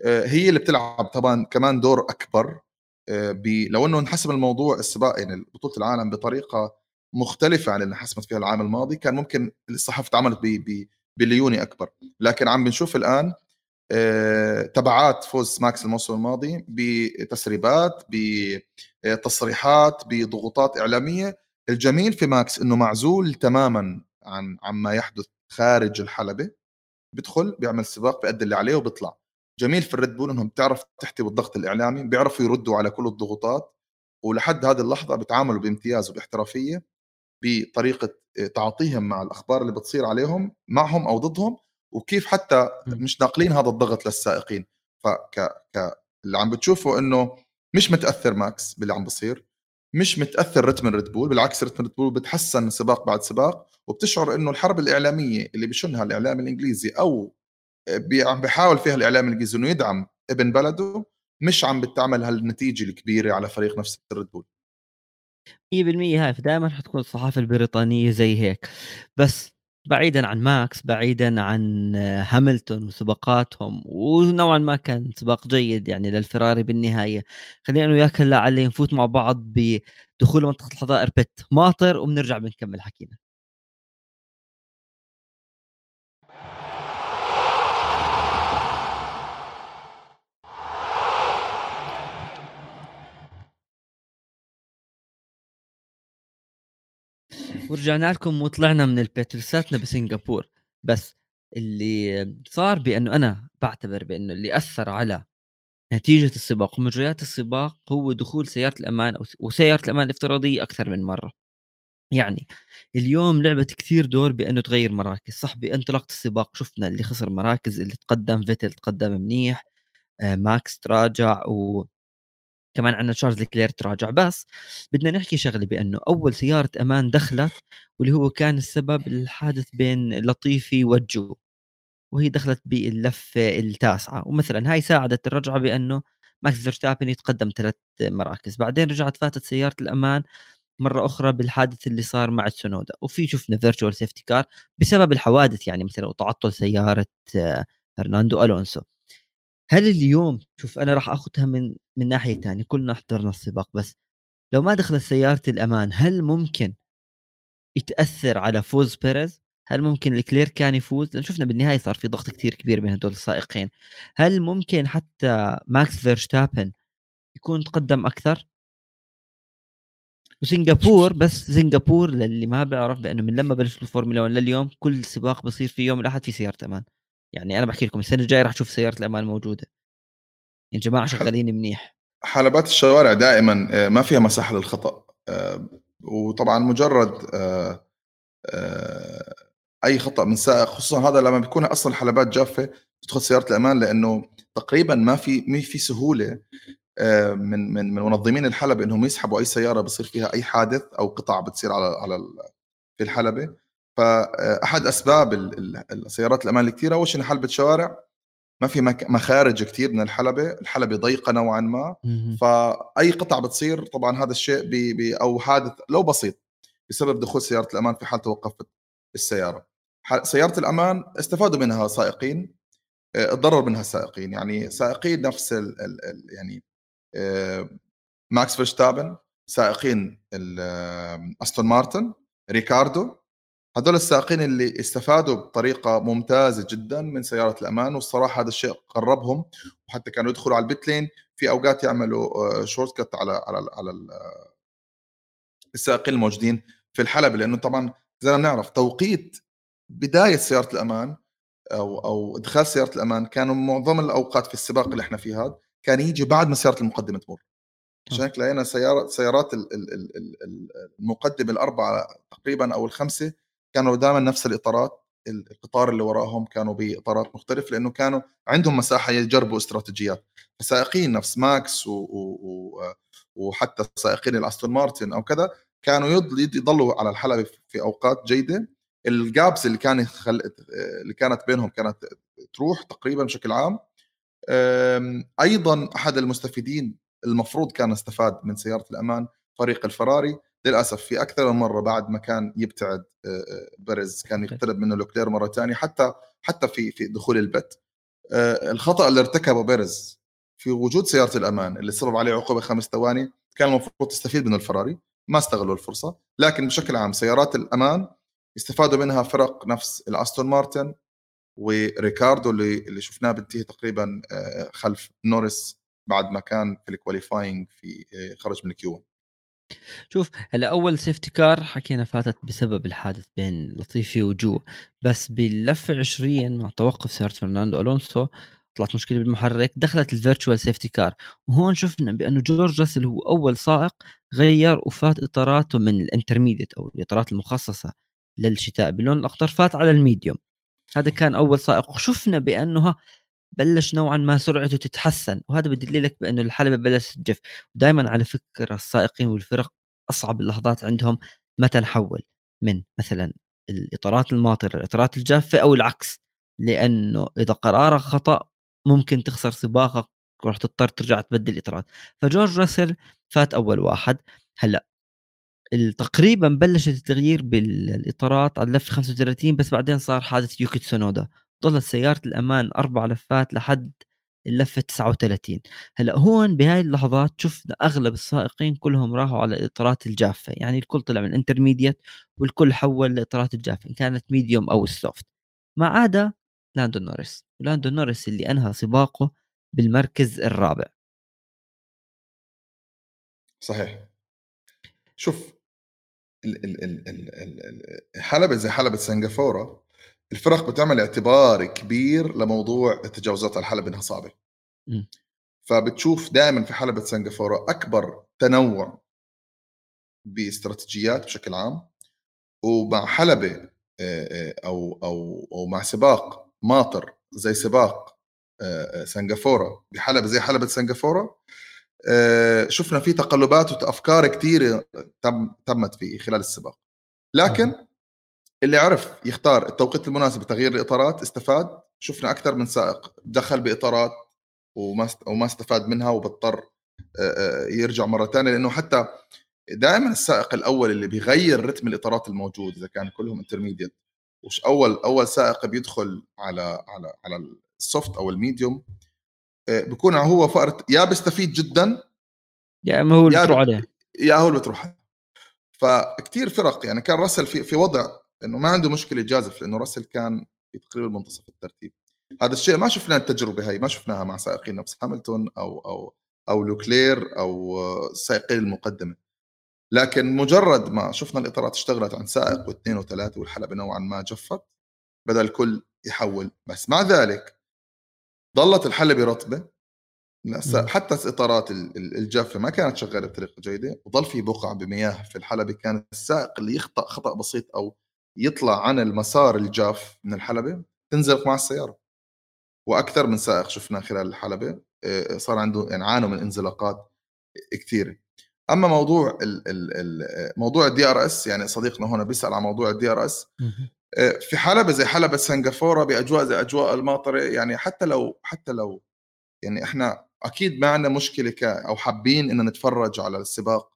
هي اللي بتلعب طبعا كمان دور أكبر لو إنه انحسم الموضوع السباق يعني بطولة العالم بطريقة مختلفة عن اللي حسمت فيها العام الماضي كان ممكن الصحافة تعاملت بليونة أكبر. لكن عم بنشوف الآن آه، تبعات فوز ماكس الموسم الماضي بتسريبات بتصريحات بضغوطات إعلامية. الجميل في ماكس إنه معزول تماما عن عما يحدث خارج الحلبة بيدخل بيعمل سباق بيأدي اللي عليه وبيطلع. جميل في الريد بول إنهم بتعرف تحتوي الضغط الإعلامي بيعرفوا يردوا على كل الضغوطات ولحد هذه اللحظة بيتعاملوا بامتياز وباحترافية بطريقة تعاطيهم مع الأخبار اللي بتصير عليهم معهم أو ضدهم وكيف حتى مش ناقلين هذا الضغط للسائقين. فك ك اللي عم بتشوفه إنه مش متأثر ماكس باللي عم بصير. مش متأثر رتم الريد بول بالعكس رتم الريد بول بتحسن سباق بعد سباق وبتشعر إنه الحرب الإعلامية اللي بيشنها الإعلام الإنجليزي أو عم بيحاول فيها الإعلام الإنجليزي إنه يدعم ابن بلده مش عم بتعمل هالنتيجة الكبيرة على فريق نفس الريد بول. 100% هاي فدائما حتكون الصحافة البريطانية زي هيك. بس بعيدا عن ماكس بعيدا عن هاملتون وسباقاتهم ونوعا ما كان سباق جيد يعني للفراري بالنهاية. خلينا أنا وياك هلأ علي نفوت مع بعض بدخول منطقة الحظائر pit ماطر وبنرجع بنكمل حكينا. ورجعنا لكم وطلعنا من البيت لساتنا بسنغافور. بس اللي صار بأنه أنا بعتبر بأنه اللي أثر على نتيجة السباق ومجريات السباق هو دخول سيارة الأمان وسيارة الأمان الافتراضية أكثر من مرة. يعني اليوم لعبت كثير دور بأنه تغير مراكز. صح بانطلاقة السباق شفنا اللي خسر مراكز اللي تقدم فيتل تقدم منيح آه ماكس تراجع و كمان عندنا تشارلز لكلير تراجع. بس بدنا نحكي شغلة بأنه أول سيارة أمان دخلت واللي هو كان السبب الحادث بين لطيفي وجو وهي دخلت باللفة التاسعة. ومثلا هاي ساعدت الرجعة بأنه ماكس فيرستابن يتقدم ثلاث مراكز. بعدين رجعت فاتت سيارة الأمان مرة أخرى بالحادث اللي صار مع السونودا وفي شفنا virtual safety car بسبب الحوادث يعني مثلا وتعطل سيارة آه، فرناندو ألونسو. هل اليوم شوف أنا راح آخذها من من ناحية ثانية كلنا حضرنا السباق بس لو ما دخلت سيارة الأمان هل ممكن يتأثر على فوز بيريز؟ هل ممكن لكلير كان يفوز؟ لأن شفنا بالنهاية صار في ضغط كثير كبير بين هدول السائقين. هل ممكن حتى ماكس فيرشتابن يكون تقدم أكثر؟ وسنغافور بس سنغافور للي ما بيعرف بانه من لما بلشوا الفورمولا 1 لليوم كل سباق بصير في يوم الأحد في سيارة أمان يعني أنا بحكي لكم السنة الجاية راح أشوف سيارة الأمان موجودة. يا جماعة شغالين منيح. حلبات الشوارع دائما آه، ما فيها مساحة للخطأ آه، وطبعا مجرد آه، أي خطأ من سائق خصوصا هذا لما بيكون أصلا حلبات جافة تدخل سيارة الأمان لأنه تقريبا ما في ما في سهولة من من من منظمين الحلبة إنهم يسحبوا أي سيارة بصير فيها أي حادث أو قطع بتصير على على في الحلبة. فأحد أسباب السيارات الأمان الكثيرة أول شيء حلبة شوارع. ما في مخارج كثير من الحلبة، الحلبة ضيقة نوعا ما. فأي قطع بتصير طبعا هذا الشيء بي بي أو حادث لو بسيط بسبب دخول سيارة الأمان في حال توقفت السيارة. سيارة الأمان استفادوا منها سائقين آه، تضرر منها السائقين. يعني سائقين نفس ال ال ال يعني آه، ماكس فيرستابن سائقين أستون مارتن ريكاردو. هذول السائقين اللي استفادوا بطريقة ممتازة جدا من سيارة الأمان والصراحة هذا الشيء قربهم وحتى كانوا يدخلوا على ال pit lane في أوقات يعملوا شورت آه، cut على على على السائقين الموجودين في الحلبة. لأنه طبعا زي ما بنعرف توقيت بداية سيارة الأمان أو أو إدخال سيارة الأمان كانوا معظم الأوقات في السباق اللي إحنا فيه هذا كان يجي بعد ما سيارة المقدمة تمر. عشان هيك لقينا سيارات سيارات المقدمة الأربعة تقريبا أو الخمسة كانوا دائما نفس الإطارات القطار اللي وراهم كانوا بإطارات مختلف لأنه كانوا عندهم مساحة يجربوا استراتيجيات. فسائقين نفس ماكس و... و... وحتى سائقين الأستون مارتن أو كذا كانوا يضلوا على الحلبة في أوقات جيدة. ال gaps اللي كانت خل... اللي كانت بينهم كانت تروح تقريبا بشكل عام. أيضا أحد المستفيدين المفروض كان استفاد من سيارة الأمان فريق الفراري. للأسف في أكثر من مرة بعد ما كان يبتعد بيريز كان يقترب منه لوكلير مرة ثانية حتى حتى في في دخول ال pit الخطأ اللي ارتكبه بيريز في وجود سيارة الأمان اللي سبب عليه عقوبة خمس ثواني كان المفروض تستفيد من الفراري ما استغلوا الفرصة. لكن بشكل عام سيارات الأمان استفادوا منها فرق نفس الأستون مارتن وريكاردو اللي اللي شفناه بينتهي تقريبا آه، خلف نورس بعد ما كان في ال qualifying في آه، خرج من ال Q شوف هلا أول safety car حكينا فاتت بسبب الحادث بين لطيفي وجو بس باللفه 20 مع توقف سيارة فرناندو ألونسو طلعت مشكلة بالمحرك دخلت ال virtual safety car وهون شفنا بأنه جورج راسل هو أول سائق غير وفات إطاراته من ال intermediate أو الإطارات المخصصة للشتاء بلون الأخضر فات على ال medium. هذا كان أول سائق. وشفنا بأنه بلش نوعا ما سرعته تتحسن وهذا بدلك بأنه الحلبة بلشت تجف. دائما على فكرة السائقين والفرق أصعب اللحظات عندهم متى نحول من مثلا الإطارات الماطرة الإطارات الجافة أو العكس. لأنه إذا قرارك خطأ ممكن تخسر سباقك وراح تضطر ترجع تبدل الإطارات. فجورج راسل فات أول واحد. هلأ تقريبا بلشت التغيير بالإطارات على اللفه 35 بس بعدين صار حادث يوكي تسونودا. ضلت سيارة الأمان أربع لفات لحد اللفة 39 هلأ هون بهاي اللحظات شفنا أغلب السائقين كلهم راحوا على الإطارات الجافة يعني الكل طلع من ال intermediate والكل حول لإطارات الجافة إن كانت medium أو ال soft ما عدا لاندو نوريس لاندو نوريس اللي أنهى سباقه بالمركز الرابع. صحيح. شوف حلبة زي حلبة سنغافورة الفرق بتعمل اعتبار كبير لموضوع التجاوزات على الحلبة إنها صعبة. فبتشوف دائما في حلبة سنغافورة أكبر تنوع باستراتيجيات بشكل عام ومع حلبة أو أو أو مع سباق ماطر زي سباق سنغافورة بحلبة زي حلبة سنغافورة شفنا في تقلبات وافكار كثيره تم تمت في خلال السباق. لكن اللي عرف يختار التوقيت المناسب لتغيير الإطارات استفاد شفنا أكثر من سائق دخل بإطارات وما وما استفاد منها وبضطر يرجع مرة ثانية لأنه حتى دائما السائق الأول اللي بيغير رتم الإطارات الموجود إذا كان كلهم intermediate وش أول أول سائق بيدخل على على على ال soft أو ال medium بكون هو فقرة يا بيستفيد جدا يا إما هو اللي بتروح عليه. يا هو اللي بتروح فكتير فرق يعني كان راسل في في وضع إنه ما عنده مشكلة يجازف لأنه راسل كان في تقريبا منتصف الترتيب. هذا الشيء ما شفنا التجربة هاي ما شفناها مع سائقين نفس هاملتون أو أو أو لوكلير أو سائقين المقدمة. لكن مجرد ما شفنا الإطارات اشتغلت عن سائق واثنين وثلاثة والحلبة نوعا ما جفت بدأ الكل يحول. بس مع ذلك ظلت الحلبة رطبة. حتى الاطارات الجافه ما كانت شغالة بطريقة جيدة. وظل في بقع بمياه في الحلبة. كان السائق اللي يخطأ خطأ بسيط أو يطلع عن المسار الجاف من الحلبة تنزلق مع السيارة. وأكثر من سائق شفنا خلال الحلبة صار عنده يعني عانوا من انزلاقات كثيرة. أما موضوع ال ال ال موضوع ال DRS يعني صديقنا هنا بيسأل عن موضوع ال DRS في حلبة زي حلبة سنغافورة بأجواء زي أجواء الماطرة يعني حتى لو حتى لو يعني إحنا أكيد ما عندنا مشكلة ك أو حابين إن نتفرج على السباق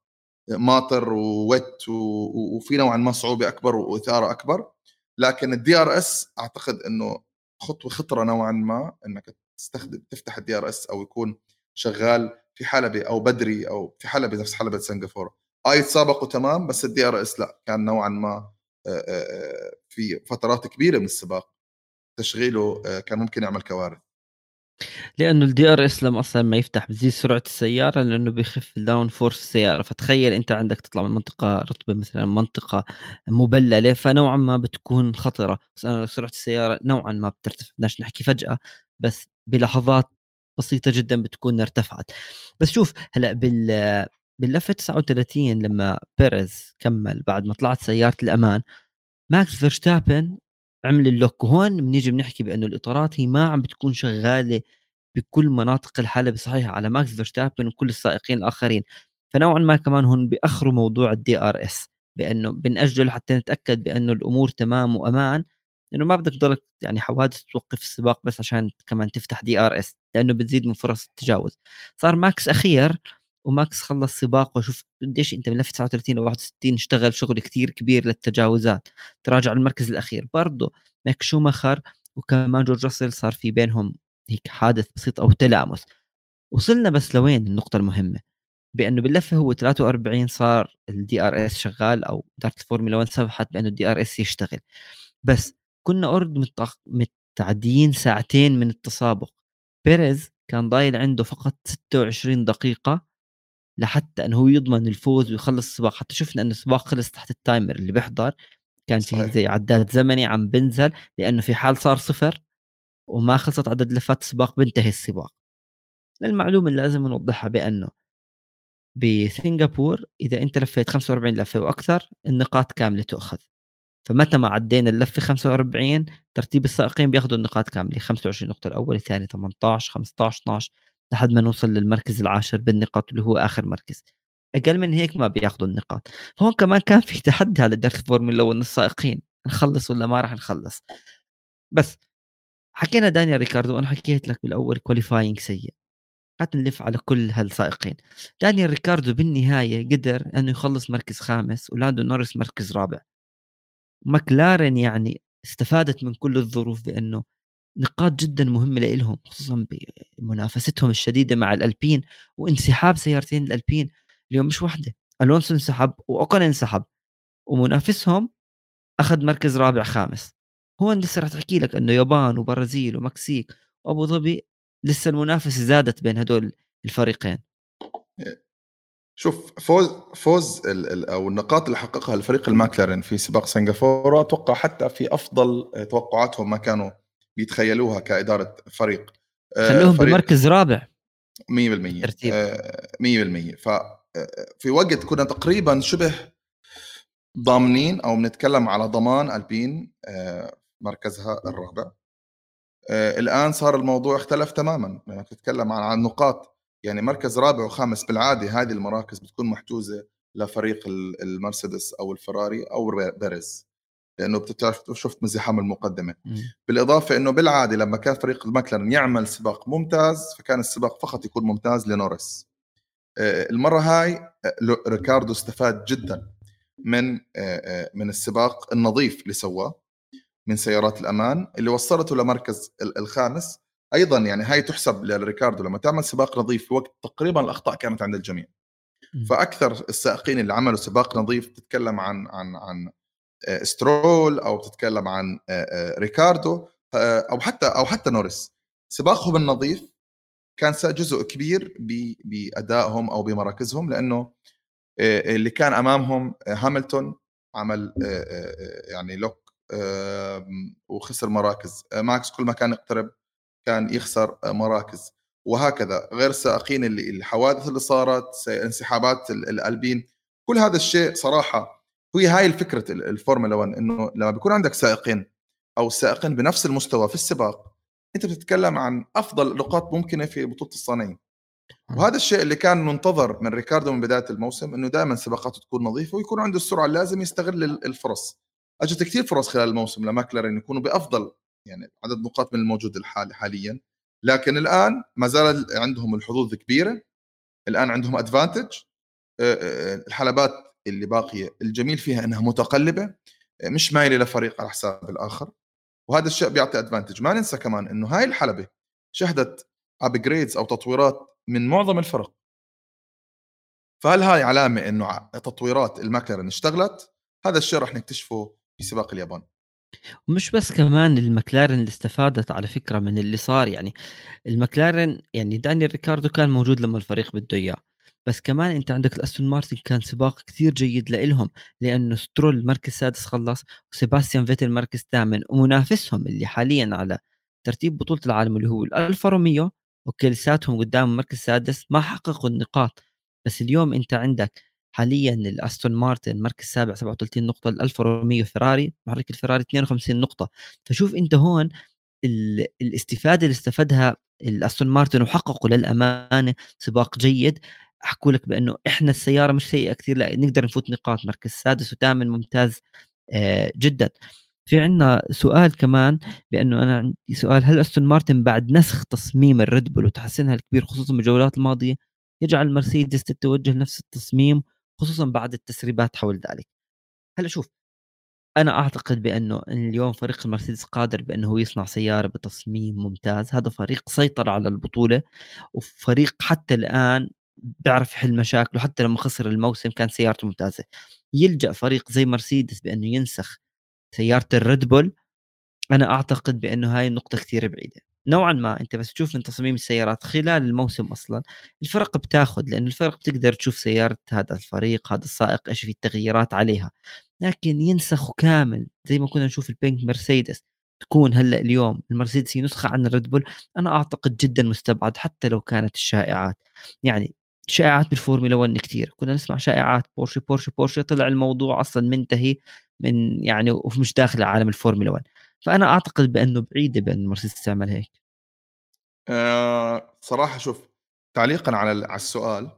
ماطر و wet وفي نوعا ما صعوبة أكبر وإثارة أكبر. لكن ال DRS أعتقد إنه خطوة خطرة نوعا ما إنك تستخدم تفتح ال DRS أو يكون شغال في حلبة أو بدري أو في حلبة نفس حلبة سنغافورة. آي تسابقوا تمام بس ال DRS لا كان نوعا ما في فترات كبيرة من السباق. تشغيله كان ممكن يعمل كوارث. لأنه ال DRS لما أصلا ما يفتح بتزيد سرعة السيارة لأنه بيخف ال downforce السيارة. فتخيل أنت عندك تطلع من منطقة رطبة مثلا منطقة مبللة فنوعا ما بتكون خطرة. سرعة السيارة نوعا ما بترتفع. بدناش نحكي فجأة بس بلحظات بسيطة جدا بتكون ارتفعت. بس شوف هلأ بال باللفه 39 لما بيريز كمل بعد ما طلعت سيارة الأمان ماكس فيرستابن عمل ال lock وهون بنيجي بنحكي بأنه الإطارات هي ما عم بتكون شغالة بكل مناطق الحلبة صحيحة على ماكس فيرستابن وكل السائقين الآخرين. فنوعا ما كمان هون بيأخروا موضوع ال DRS بأنه بنأجل حتى نتأكد بأنه الأمور تمام وأمان انه ما بدك تضلك يعني حوادث توقف السباق بس عشان كمان تفتح DRS لأنه بتزيد من فرص التجاوز. صار ماكس أخير وماكس خلص سباق وشوف قديش أنت من 39 أو 61 اشتغل شغل كثير كبير للتجاوزات. تراجع المركز الأخير. برضه ميك شوماخر وكمان جورج راسل صار في بينهم هيك حادث بسيط أو تلامس. وصلنا بس لوين؟ النقطة المهمة. بأنه باللفه هو 43 صار ال DRS شغال أو إدارة الفورمولا 1 سمحت بأنه ال DRS يشتغل. بس كنا already تعدينا ساعتين من التسابق. بيريز كان ضايل عنده فقط 26 دقيقة لحتى إنه هو يضمن الفوز ويخلص السباق. حتى شفنا إنه السباق خلص تحت ال timer اللي بيحضر. كان في زي عداد زمني عم بنزل لأنه في حال صار صفر وما خلصت عدد لفات السباق بينتهي السباق. المعلومة اللي لازم نوضحها بأنه بسنغافور إذا أنت لفيت 45 لفة وأكثر النقاط كاملة تؤخذ. فمتى ما عدينا اللفه 45 ترتيب السائقين بياخذوا النقاط كاملة 25 نقطة الأول الثاني 18 15 12 لحد ما نوصل للمركز العاشر بالنقاط اللي هو آخر مركز. أقل من هيك ما بياخذوا النقاط. هون كمان كان في تحدي على درس الفورمولا 1 السائقين نخلص ولا ما راح نخلص. بس حكينا دانيال ريكاردو أنا حكيت لك بالأول qualifying سيء. قعدت نلف على كل هالسائقين. دانيال ريكاردو بالنهاية قدر إنه يخلص مركز خامس ولاندو نورس مركز رابع. مكلارن يعني استفادت من كل الظروف بإنه نقاط جدا مهمة لهم خصوصا بمنافستهم الشديدة مع الألبين وانسحاب سيارتين الألبين. اليوم مش واحدة ألونسو انسحب وأوكون انسحب ومنافسهم أخذ مركز رابع خامس. هون لسه راح تحكي لك إنه يابان وبرازيل ومكسيك وأبو ظبي لسه المنافسة زادت بين هدول الفريقين. شوف فوز فوز ال ال أو النقاط اللي حققها الفريق الماكلارين في سباق سنغافورة أتوقع حتى في أفضل توقعاتهم ما كانوا بيتخيلوها كإدارة فريق. آه، خلوهم فريق بمركز رابع. 100% ترتيب. 100% ف في وقت كنا تقريبا شبه ضامنين أو بنتكلم على ضمان ألبين آه، مركزها الرابع. آه، الآن صار الموضوع اختلف تماما. لما تتكلم عن نقاط يعني مركز رابع وخامس بالعادة هذه المراكز بتكون محجوزة لفريق المرسيدس أو الفراري أو بيريز لأنه بتعرف شفت مزاحم المقدمه م. بالإضافة إنه بالعادة لما كان فريق المكلارن يعمل سباق ممتاز فكان السباق فقط يكون ممتاز لنورس آه، المرة هاي آه، ريكاردو استفاد جدا من من السباق النظيف اللي سواه من سيارات الأمان اللي وصلته لمركز الخامس. أيضا يعني هاي تحسب لريكاردو لما تعمل سباق نظيف في وقت تقريبا الأخطاء كانت عند الجميع. فأكثر السائقين اللي عملوا سباق نظيف تتكلم عن عن عن آه، سترول أو بتتكلم عن آه، آه، ريكاردو أو حتى أو حتى نورس سباقهم النظيف كان جزء كبير بأدائهم أو بمراكزهم لأنه اللي كان أمامهم هاملتون عمل يعني lock وخسر مراكز. ماكس كل ما كان يقترب كان يخسر مراكز. وهكذا. غير السائقين اللي الحوادث اللي صارت انسحابات الألبين. كل هذا الشيء صراحة هي هاي الفكرة الفورمولا 1 إنه لما بيكون عندك سائقين أو السائقين بنفس المستوى في السباق أنت بتتكلم عن أفضل نقاط ممكنة في بطولة الصانعين. وهذا الشيء اللي كان منتظر من ريكاردو من بداية الموسم إنه دائما سباقاته تكون نظيفة ويكون عنده السرعة اللازم يستغل الفرص. أجت كثير فرص خلال الموسم لماكلارين يكونوا بأفضل يعني عدد نقاط من الموجود الحالي حاليا. لكن الآن ما زال عندهم الحظوظ كبيرة الآن عندهم advantage الحلبات اللي باقيه الجميل فيها إنها متقلبة مش مايلة لفريق على حساب الآخر وهذا الشيء بيعطي advantage ما ننسى كمان إنه هاي الحلبة شهدت upgrades أو تطويرات من معظم الفرق. فهل هاي علامة إنه تطويرات الماكلارن اشتغلت؟ هذا الشيء راح نكتشفه في سباق اليابان. ومش بس كمان المكلارن اللي استفادت على فكرة من اللي صار يعني المكلارن يعني دانيال ريكاردو كان موجود لما الفريق بده إياه. بس كمان أنت عندك الأستون مارتن كان سباق كثير جيد لإلهم لأنه سترول مركز سادس خلص وسيباستيان فيتل مركز ثامن ومنافسهم اللي حاليا على ترتيب بطولة العالم اللي هو الألفا روميو okay لساتهم قدام مركز سادس ما حققوا النقاط. بس اليوم أنت عندك حاليا الأستون مارتن مركز سابع 37 نقطة الألفا روميو فيراري محرك الفيراري 52 نقطة. فشوف أنت هون الاستفادة اللي استفادها الأستون مارتن وحققوا للأمانة سباق جيد. حكوا لك بأنه إحنا السيارة مش سيئة كثير لا نقدر نفوت نقاط مركز سادس وثامن ممتاز آه، جدا. في عندنا سؤال كمان بأنه أنا عندي سؤال هل أستون مارتن بعد نسخ تصميم الريد بول وتحسنها الكبير خصوصا بالجولات الماضية يجعل مرسيدس تتوجه نفس التصميم خصوصا بعد التسريبات حول ذلك؟ هلأ شوف أنا أعتقد بأنه اليوم فريق المرسيدس قادر بأنه هو يصنع سيارة بتصميم ممتاز. هذا فريق سيطر على البطولة وفريق حتى الآن بيعرف يحل مشاكله حتى لما خسر الموسم كان سيارته ممتازة. يلجأ فريق زي مرسيدس بأنه ينسخ سيارة الريد بول. أنا أعتقد بأنه هاي النقطة كثير بعيدة. نوعا ما أنت بس تشوف من تصميم السيارات خلال الموسم أصلا الفرق بتاخذ لأنه الفرق بتقدر تشوف سيارة هذا الفريق هذا السائق إيش في التغييرات عليها. لكن ينسخوا كامل زي ما كنا نشوف ال pink مرسيدس تكون هلأ اليوم المرسيدس هي نسخة عن الريد بول أنا أعتقد جدا مستبعد حتى لو كانت الشائعات. يعني شائعات بالفورمولا 1 كثير كنا نسمع شائعات بورشي بورشي بورشي طلع الموضوع أصلا منتهي من يعني ومش داخل عالم الفورمولا 1 فأنا أعتقد بأنه بعيده بأن المرسيدس تعمل هيك. أه صراحة شوف تعليقا على على السؤال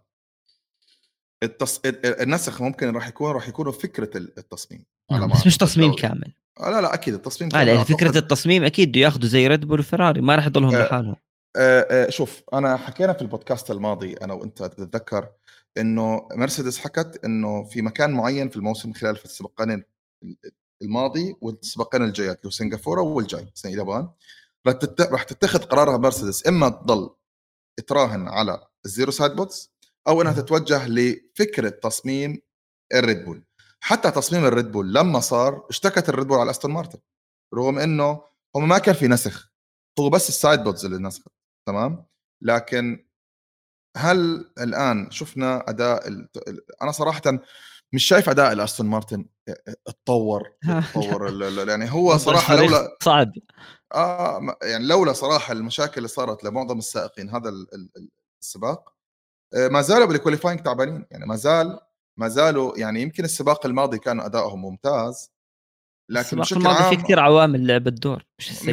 التص... النسخ ممكن راح يكون راح يكون فكرة التصميم على بس مش تصميم لو... كامل. آه لا لا أكيد التصميم آه كامل. فكرة أعتقد... التصميم أكيد بده ياخذوا زي ريد بول وفراري ما راح يضلهم آه لحالهم. آه آه شوف أنا حكينا في البودكاست الماضي أنا وأنت تتذكر إنه مرسيدس حكت إنه في مكان معين في الموسم خلال في السباقين الماضي والسباقين الجايات اللي هو سنغافورة والجاي سنة اليابان راح تتخذ قرارها مرسيدس إما تضل تراهن على ال zero sidepods أو إنها تتوجه لفكرة تصميم الريد بول. حتى تصميم الريد بول لما صار اشتكت الريد بول على أستون مارتن رغم إنه هم ما كان في نسخ هو بس ال sidepods اللي نسخت تمام؟ لكن هل الآن شفنا أداء أنا صراحة مش شايف أداء الأستون مارتن اتطور اتطور يعني هو صراحة لولا صعب. آه يعني لولا صراحة المشاكل اللي صارت لمعظم السائقين هذا السباق ما زالوا بال qualifying تعبانين يعني ما زال ما زالوا يعني يمكن السباق الماضي كان ادائهم ممتاز لكن بشكل الماضي عام في كثير عوامل لعب الدور مش 100%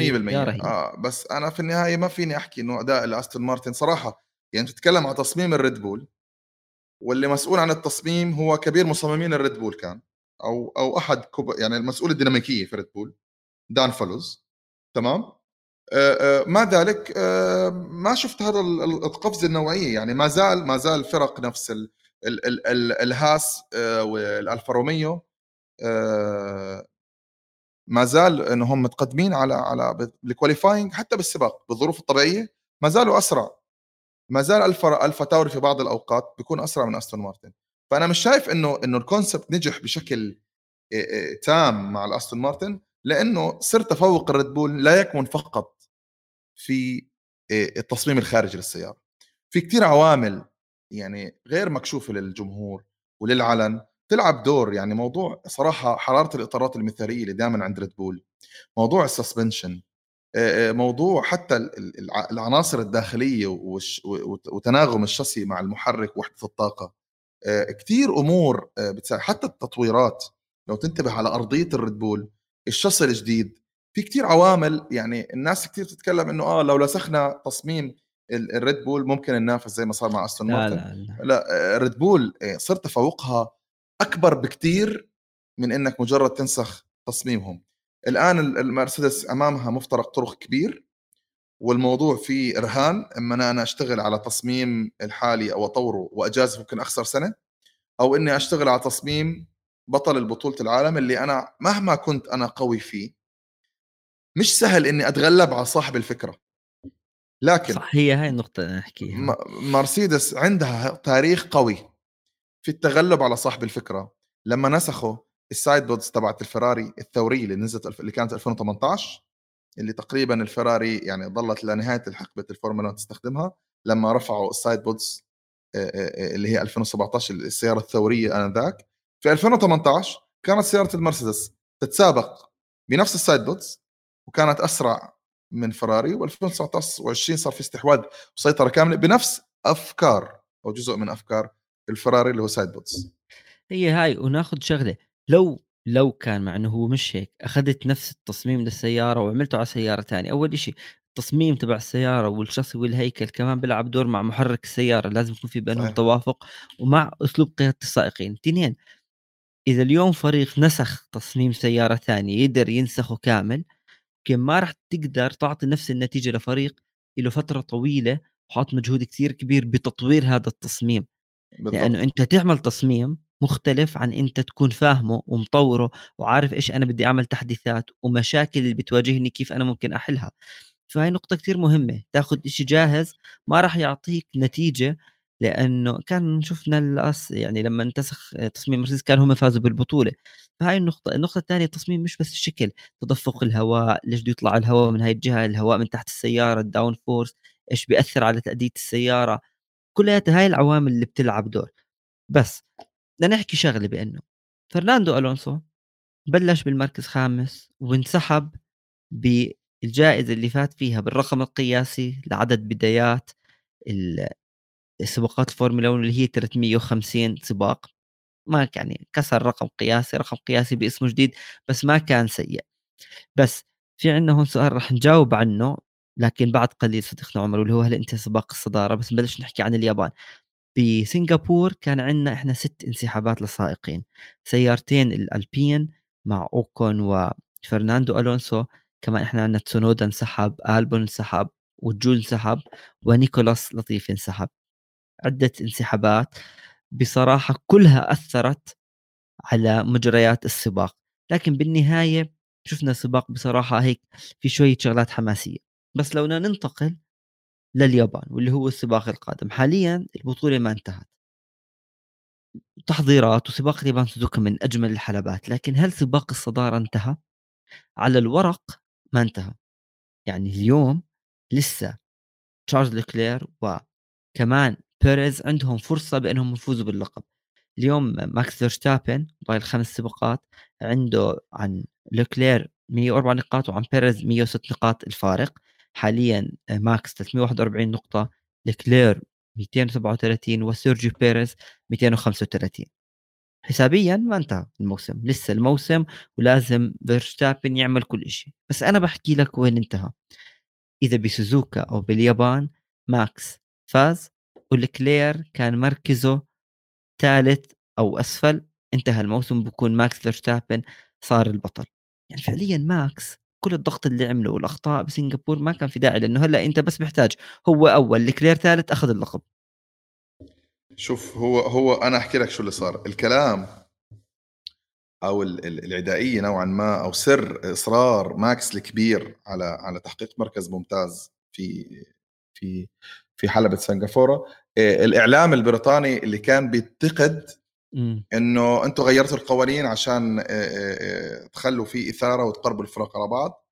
آه بس أنا في النهاية ما فيني أحكي انه اداء الاستون مارتن. صراحة يعني تتكلم عن تصميم الريد بول واللي مسؤول عن التصميم هو كبير مصممين الريد بول كان أو أو أحد كوب يعني المسؤول الديناميكية في ريد بول دان فالوز تمام؟ مع ذلك ما شفت هذا القفزه النوعية. يعني ما زال ما زال فرق نفس ال ال ال ال الهاس والألفا روميو ما زال إنهم متقدمين على على ال qualifying حتى بالسباق بالظروف الطبيعية ما زالوا أسرع. ما زال ألفا ألفا تاوري في بعض الأوقات بيكون أسرع من أستون مارتن. فأنا مش شايف إنه إنه ال concept نجح بشكل تام مع الأستون مارتن لأنه سر تفوق الريد بول لا يكمن فقط في التصميم الخارجي للسيارة. في كثير عوامل يعني غير مكشوفة للجمهور وللعلن تلعب دور يعني موضوع صراحة حرارة الإطارات المثالية اللي دائما عند ريد بول موضوع ال suspension موضوع حتى العناصر الداخلية وتناغم الشاسي مع المحرك وحدة الطاقة كثير أمور بتساعد حتى التطويرات لو تنتبه على أرضية الريد بول الشاسي الجديد في كثير عوامل يعني الناس كثير تتكلم إنه آه لو نسخنا تصميم الريد بول ممكن ننافس زي ما صار مع استون مارتن لا لا, لا ريد بول صار تفوقها أكبر بكثير من إنك مجرد تنسخ تصميمهم. الآن المرسيدس أمامها مفترق طرق كبير والموضوع فيه إرهان. إما أنا أشتغل على تصميم الحالي أو أطوره واجازف ممكن أخسر سنة أو إني أشتغل على تصميم بطل البطوله العالم اللي أنا مهما كنت أنا قوي فيه مش سهل إني أتغلب على صاحب الفكرة. لكن صح هي هاي النقطة اللي نحكيها مرسيدس عندها تاريخ قوي. في التغلب على صاحب الفكرة. لما نسخوا السايد بودز تبعت الفراري الثورية اللي نزلت اللي كانت 2018 اللي تقريبا الفراري يعني ظلت لنهاية الحقبة الفورمولا تستخدمها لما رفعوا ال sidepods اللي هي 2017 السيارة الثورية آنذاك. في 2018 كانت سيارة المرسيدس تتسابق بنفس ال sidepods وكانت أسرع من فراري و2019 و20 صار في استحواذ وسيطره كاملة بنفس أفكار أو جزء من أفكار الفراري اللي هو sidepods هي هاي وناخذ شغلة. لو لو كان مع إنه هو مش هيك أخذت نفس التصميم للسيارة وعملته على سيارة ثانية أول شيء التصميم تبع السيارة والشاصي والهيكل كمان بيلعب دور مع محرك السيارة. لازم يكون في بينهم صحيح. توافق ومع أسلوب قيادة السائقين. اثنين إذا اليوم فريق نسخ تصميم سيارة ثانية يقدر ينسخه كامل يمكن ما راح تقدر تعطي نفس النتيجة لفريق له فترة طويلة وحاط مجهود كثير كبير بتطوير هذا التصميم. بالضبط. لأنه أنت تعمل تصميم مختلف عن أنت تكون فاهمه ومطوره وعارف إيش أنا بدي أعمل تحديثات ومشاكل اللي بتواجهني كيف أنا ممكن أحلها. فهي نقطة كثير مهمة تاخذ شيء جاهز ما راح يعطيك نتيجة لأنه كان شفنا الأس يعني لما انتسخ تصميم مرسيدس كان هم فازوا بالبطولة. فهاي النقطة النقطة الثانية التصميم مش بس الشكل تدفق الهواء ليش بده يطلع الهواء من هاي الجهة الهواء من تحت السيارة ال downforce إيش بيأثر على تأدية السيارة. كلها هاي العوامل اللي بتلعب دور. بس بدنا نحكي شغلة بأنه فرناندو ألونسو بلش بالمركز خامس وانسحب بالجائزة اللي فات فيها بالرقم القياسي لعدد بدايات السباقات الفورمولا 1 اللي هي 350 سباق. ما يعني كسر رقم قياسي رقم قياسي باسمه جديد بس ما كان سيء. بس في عندنا هون سؤال رح نجاوب عنه. لكن بعد قليل صديقنا عمر واللي هو هل أنت سباق الصدارة؟ بس نبلش نحكي عن اليابان. بسنغافور كان عندنا إحنا ست انسحابات للسائقين. سيارتين الألبين مع أوكون وفرناندو ألونسو. كمان إحنا عندنا تسونودا انسحب ألبون انسحب وجول انسحب ونيكولاس لطيف انسحب. عدة انسحابات بصراحة كلها أثرت على مجريات السباق. لكن بالنهاية شفنا سباق بصراحة هيك في شوية شغلات حماسية. بس لو ننتقل لليابان واللي هو السباق القادم. حاليا البطولة ما انتهت. تحضيرات وسباق اليابان سوزوكا من أجمل الحلبات لكن هل سباق الصدارة انتهى؟ على الورق ما انتهى. يعني اليوم لسه تشارلز لوكلير وكمان بيريز عندهم فرصة بأنهم يفوزوا باللقب. اليوم ماكس فيرستابن ضايل خمس سباقات عنده عن لوكلير 104 نقاط وعن بيريز 106 نقاط الفارق. حاليا ماكس 341 نقطة لوكلير 237 وسيرجيو بيريز 235 حسابيا ما انتهى الموسم لسه الموسم ولازم فيرستابن يعمل كل شيء بس أنا بحكي لك وين انتهى. إذا بسوزوكا أو باليابان ماكس فاز ولوكلير كان مركزه ثالث أو أسفل. انتهى الموسم بكون ماكس فيرستابن صار البطل. يعني فعليا ماكس كل الضغط اللي عمله والأخطاء بسنغافور ما كان في داعي لأنه هلأ أنت بس محتاج هو أول لوكلير ثالث أخذ اللقب. شوف هو هو أنا أحكي لك شو اللي صار. الكلام أو العدائيه نوعا ما أو سر إصرار ماكس الكبير على على تحقيق مركز ممتاز في في في حلبة سنغافورة الإعلام البريطاني اللي كان بيعتقد إنه أنتم غيرتوا القوانين عشان تخلوا في إثارة وتقربوا الفرق على بعض.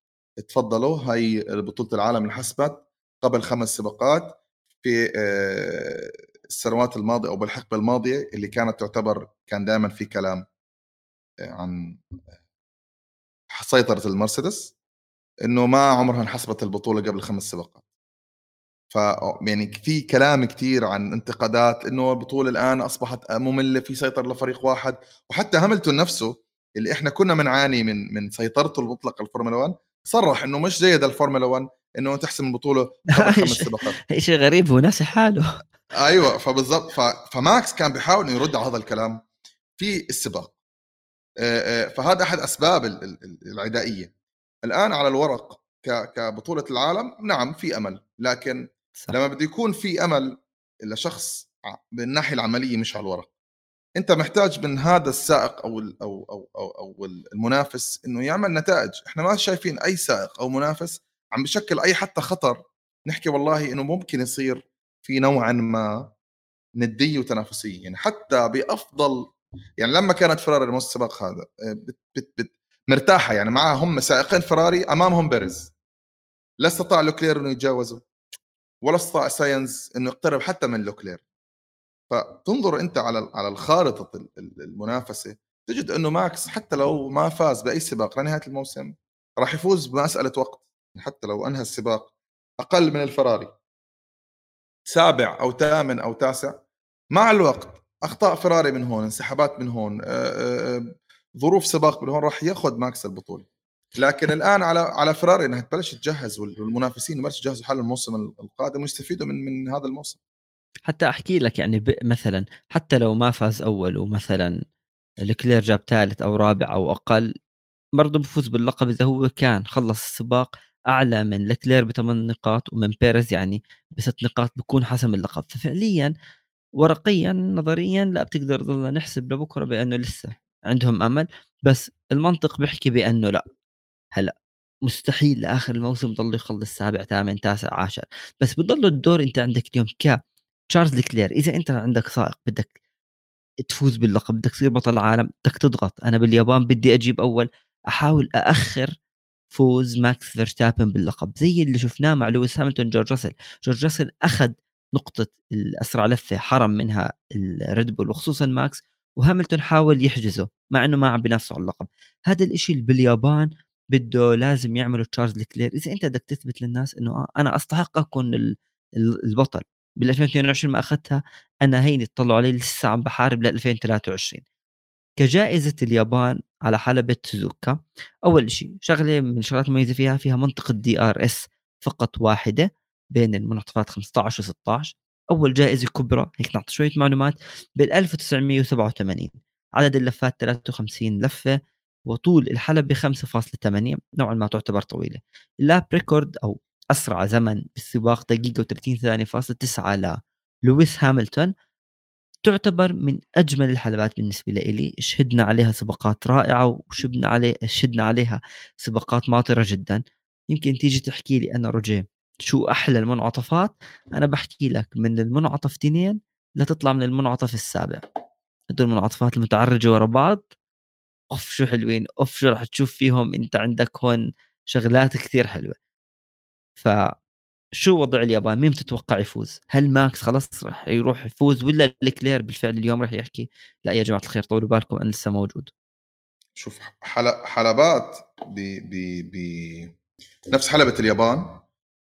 تفضلوا هاي بطولة العالم انحسبت قبل خمس سباقات في السنوات الماضية أو بالحقبة الماضية اللي كانت تعتبر كان دائما في كلام عن سيطرة المرسيدس إنه ما عمرها انحسبت البطولة قبل خمس سباقات. ف يعني في كلام كثير عن انتقادات إنه البطوله الآن أصبحت مملة في سيطرة لفريق واحد. وحتى هاملتون نفسه اللي إحنا كنا بنعاني من من سيطرته المطلقة الفورمولا 1 صرح إنه مش جيد الفورمولا 1 إنه تحسم البطوله خمس سباقات. شيء غريب هو ناسي حاله. أيوه فبالضبط. ف... فماكس كان بيحاول إنه يرد على هذا الكلام في السباق. فهذا أحد أسباب العدائية. الآن على الورق. كبطولة العالم نعم في أمل. لكن صح. لما بده يكون في أمل لشخص بالناحيه العملية مش على الورق. أنت محتاج من هذا السائق أو ال أو أو أو, أو المنافس إنه يعمل نتائج. إحنا ما شايفين أي سائق أو منافس عم بشكل أي حتى خطر نحكي والله إنه ممكن يصير في نوعا ما ندية وتنافسية. يعني حتى بأفضل يعني لما كانت فراري الموسم السابق هذا آه، بت بت بت مرتاحة يعني معها هم سائقين فراري أمامهم بيريز لا استطاع لوكلير إنه يتجاوزه. ولا استطاع ساينز إنه يقترب حتى من لوكلير فتنظر أنت على على الخارطة المنافسة تجد إنه ماكس حتى لو ما فاز بأي سباق لنهاية الموسم راح يفوز بمسألة وقت. حتى لو أنهى السباق أقل من الفراري. سابع أو ثامن أو تاسع مع الوقت أخطاء فراري من هون انسحابات من هون ظروف سباق من هون راح ياخذ ماكس البطولة. لكن الآن على على فراري إنها تبلش تجهز والمنافسين يبلشوا يجهزوا حال الموسم القادم ويستفيدوا من من هذا الموسم. حتى أحكي لك يعني مثلا حتى لو ما فاز أول ومثلا لوكلير جاب ثالث أو رابع أو أقل برضه بفوز باللقب إذا هو كان خلص السباق أعلى من لوكلير بثمان نقاط ومن بيريز يعني بست نقاط بكون حسم اللقب. ففعليا ورقيا نظريا لا بتقدر نحسب لبكرة بأنه لسه عندهم أمل بس المنطق بيحكي بأنه لا. هلأ مستحيل لآخر الموسم ضل يخلص سابع ثامن تاسع عاشر. بس بضل الدور أنت عندك اليوم ك تشارلز لوكلير. إذا أنت عندك سائق بدك تفوز باللقب بدك تصير بطل العالم بدك تضغط. أنا باليابان بدي أجيب أول أحاول أأخر فوز ماكس فيرستابن باللقب. زي اللي شفناه مع لويس هاميلتون جورج راسل. جورج راسل أخذ نقطة الأسرع لفة حرم منها ال Red Bull وخصوصا ماكس وهاملتون حاول يحجزه مع إنه ما عم بينافسه على اللقب. هذا الإشي اللي باليابان بده لازم يعمله تشارلز لوكلير إذا أنت بدك تثبت للناس إنه آه أنا أستحق أكون البطل. بال 2022 ما أخذتها أنا هيني اطلعوا علي لسه عم بحارب ل 2023 جائزة اليابان على حلبة سوزوكا أول شيء شغلة من الشغلات المميزة فيها فيها منطقة DRS فقط واحدة بين المنعطفات 15 و 16 أول جائزة كبرى هيك نعطي شوية معلومات بال 1987 عدد اللفات 53 لفة. وطول الحلبة 5.8 نوعا ما تعتبر طويلة. ال lap record أو أسرع زمن بالسباق دقيقة و30 ثانية فاصلة 9 لويس هاملتون تعتبر من أجمل الحلبات بالنسبة لي شهدنا عليها سباقات رائعة وشبنا عليه شهدنا عليها سباقات ماطرة جدا. يمكن تيجي تحكي لي أنا رجيم شو أحلى المنعطفات؟ أنا بحكي لك من المنعطف اثنين لتطلع من المنعطف السابع. هدول المنعطفات المتعرجة ورا بعض أوف شو حلوين. أوف شو راح تشوف فيهم. أنت عندك هون شغلات كثير حلوة. ف شو وضع اليابان؟ مين بتتوقع يفوز؟ هل ماكس خلاص راح يروح يفوز ولا لوكلير بالفعل اليوم راح يحكي لا يا جماعة الخير طولوا بالكم أنا لسه موجود. شوف حلبات ب ب ب نفس حلبة اليابان.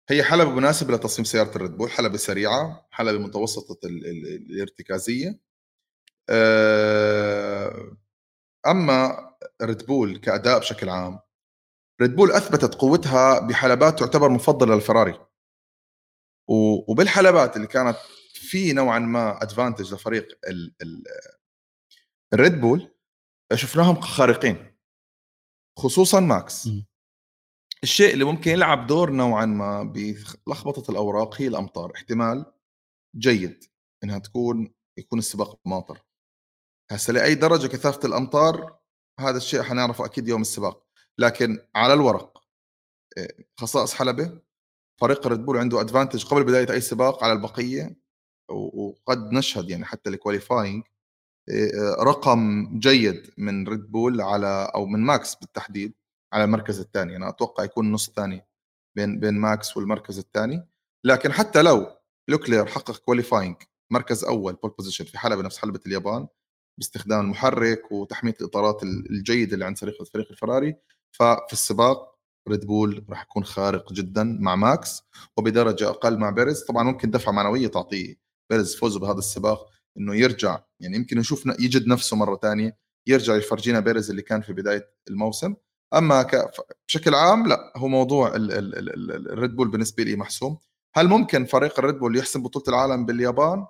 هي حلبة مناسبة لتصميم سيارة ال Red Bull حلبة سريعة حلبة متوسطة الارتكازية. آه، أما Red Bull كأداء بشكل عام Red Bull أثبتت قوتها بحلبات تعتبر مفضلة للفراري. وبالحلبات اللي كانت في نوعا ما advantage لفريق ال Red Bull شفناهم خارقين خصوصا ماكس الشيء اللي ممكن يلعب دور نوعا ما بلخبطة الأوراق هي الأمطار احتمال جيد إنها تكون يكون السباق ماطر. هسه لأي درجة كثافة الأمطار هذا الشيء حنعرفه أكيد يوم السباق. لكن على الورق آه، خصائص حلبة فريق Red Bull عنده advantage قبل بداية أي سباق على البقية وقد نشهد يعني حتى ال qualifying رقم جيد من Red Bull على أو من ماكس بالتحديد على المركز الثاني. أنا أتوقع يكون نص ثاني بين بين ماكس والمركز الثاني. لكن حتى لو لوكلير حقق qualifying مركز أول pole position في حلبة نفس حلبة اليابان باستخدام المحرك وتحمية الإطارات الجيدة اللي عند فريق فريق الفراري. ففي السباق ريد بول راح يكون خارق جدا مع ماكس وبدرجة أقل مع بيريز. طبعا ممكن دفعة معنوية تعطيه بيريز فوزه بهذا السباق إنه يرجع يعني يمكن نشوف يجد نفسه مرة ثانية يرجع يفرجينا بيريز اللي كان في بداية الموسم. أما بشكل عام لا هو موضوع الريد بول بالنسبة لي محسوم. هل ممكن فريق الريد بول يحسم بطولة العالم باليابان؟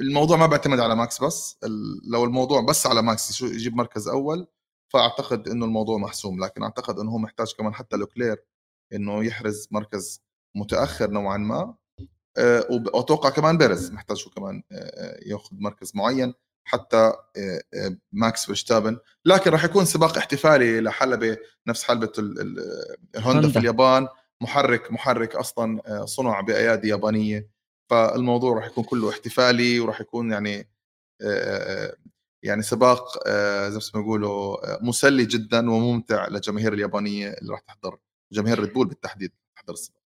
الموضوع ما بيعتمد على ماكس بس. لو الموضوع بس على ماكس يجيب مركز أول فأعتقد إنه الموضوع محسوم. لكن أعتقد إنه هو محتاج كمان حتى لوكلير إنه يحرز مركز متأخر نوعا ما. آه، وأتوقع كمان بيرز محتاج كمان آه، آه، ياخذ مركز معين حتى ماكس فيرستابن. لكن راح يكون سباق احتفالي لحلبة نفس حلبة الهوندا في اليابان. محرك محرك أصلا صنع بأيادي يابانية. فالموضوع راح يكون كله احتفالي وراح يكون يعني يعني سباق زي ما بيقولوا آه، مسلي جدا وممتع للجماهير اليابانية اللي راح تحضر جماهير ريد بول بالتحديد تحضر السباق.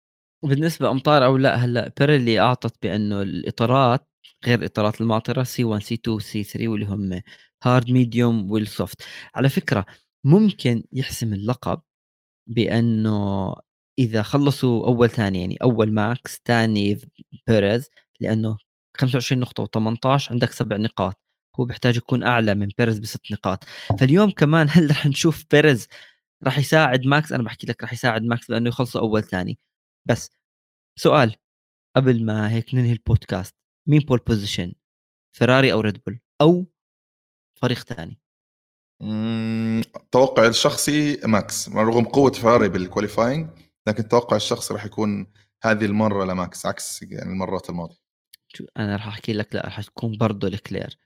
بالنسبة أمطار أو لا هلأ بيريلي أعطت بأنه الإطارات غير الإطارات الممطرة سي 1 سي 2 سي 3 واللي هم hard medium وال soft على فكرة ممكن يحسم اللقب بأنه إذا خلصوا أول ثاني يعني أول ماكس ثاني بيريز لأنه 25 نقطة و18 عندك سبع نقاط. هو بيحتاج يكون أعلى من بيرز بست نقاط. فاليوم كمان هل رح نشوف بيرز راح يساعد ماكس؟ أنا بحكي لك راح يساعد ماكس لأنه يخلصوا أول ثاني. بس سؤال قبل ما هيك ننهي البودكاست مين pole position فيراري أو ريد بول أو فريق ثاني؟ توقع الشخصي ماكس رغم قوة فيراري بال qualifying لكن توقع الشخصي راح يكون هذه المرة لماكس عكس يعني المرات الماضية. أنا راح أحكي لك لا راح تكون برضه لكلير.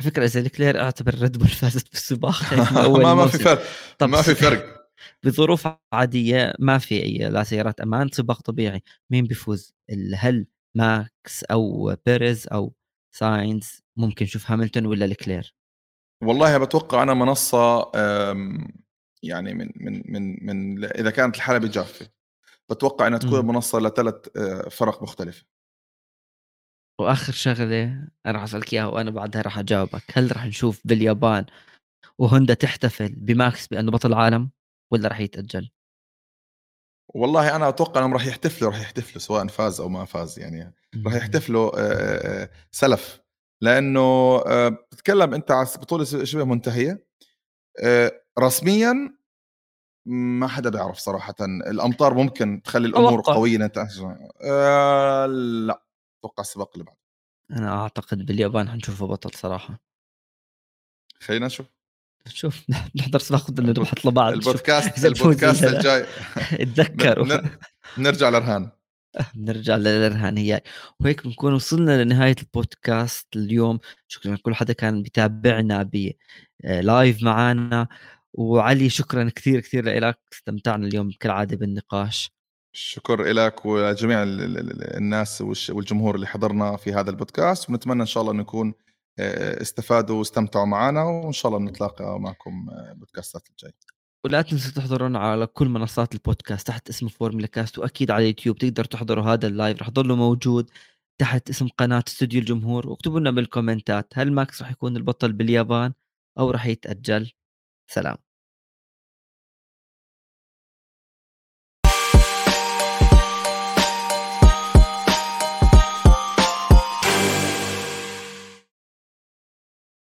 على فكرة إذا الكلير أعتبر ريد بول فازت بالسباق ما ما في فرق طب ما في فرق. بظروف عادية ما في أي لا سيارات أمان سباق طبيعي. مين بيفوز؟ هل ماكس أو بيريز أو ساينز؟ ممكن نشوف هاملتون ولا الكلير والله بتوقع أنا منصة يعني من من من من إذا كانت الحلبة جافة بتوقع إنها تكون منصة لثلاث آه، فرق مختلفة. وآخر شغلة أنا راح أسألك إياها وأنا بعدها راح أجاوبك هل راح نشوف باليابان وهوندا تحتفل بماكس بأنه بطل عالم ولا راح يتأجل؟ والله أنا أتوقع إنهم راح يحتفلوا راح يحتفلوا سواء فاز أو ما فاز يعني راح يحتفلوا آه، آه، سلف. لأنه بتتكلم أنت على بطولة شبه منتهية رسميا ما حدا بيعرف صراحة. الأمطار ممكن تخلّي الأمور أوقع. قوية نتأجل آه لأ، أتوقع السباق اللي بعده. أنا أعتقد باليابان حنشوفه بطل صراحة. خلّينا نشوف. شوف نحضر سباق بدنا نبحث لبعض البودكاست البودكاست الجاي. اتذكروا. نرجع لرهان نرجع للرهان هي وهيك بنكون وصلنا لنهاية البودكاست اليوم. شكرا لكل حدا كان بيتابعنا بلايف معنا وعلي شكرا كثير كثير لك استمتعنا اليوم كالعادة بالنقاش. شكر لك ولجميع الناس والجمهور اللي حضرنا في هذا البودكاست. ونتمنى إن شاء الله نكون استفادوا واستمتعوا معنا وإن شاء الله نتلاقى معكم بودكاستات الجاي ولا تنسوا تحضرونا على كل منصات البودكاست تحت اسم فورمولا كاست وأكيد على اليوتيوب تقدر تحضروا هذا ال live رح ضله موجود تحت اسم قناة استوديو الجمهور واكتبوا لنا بالكومنتات هل ماكس رح يكون البطل باليابان أو رح يتأجل. سلام.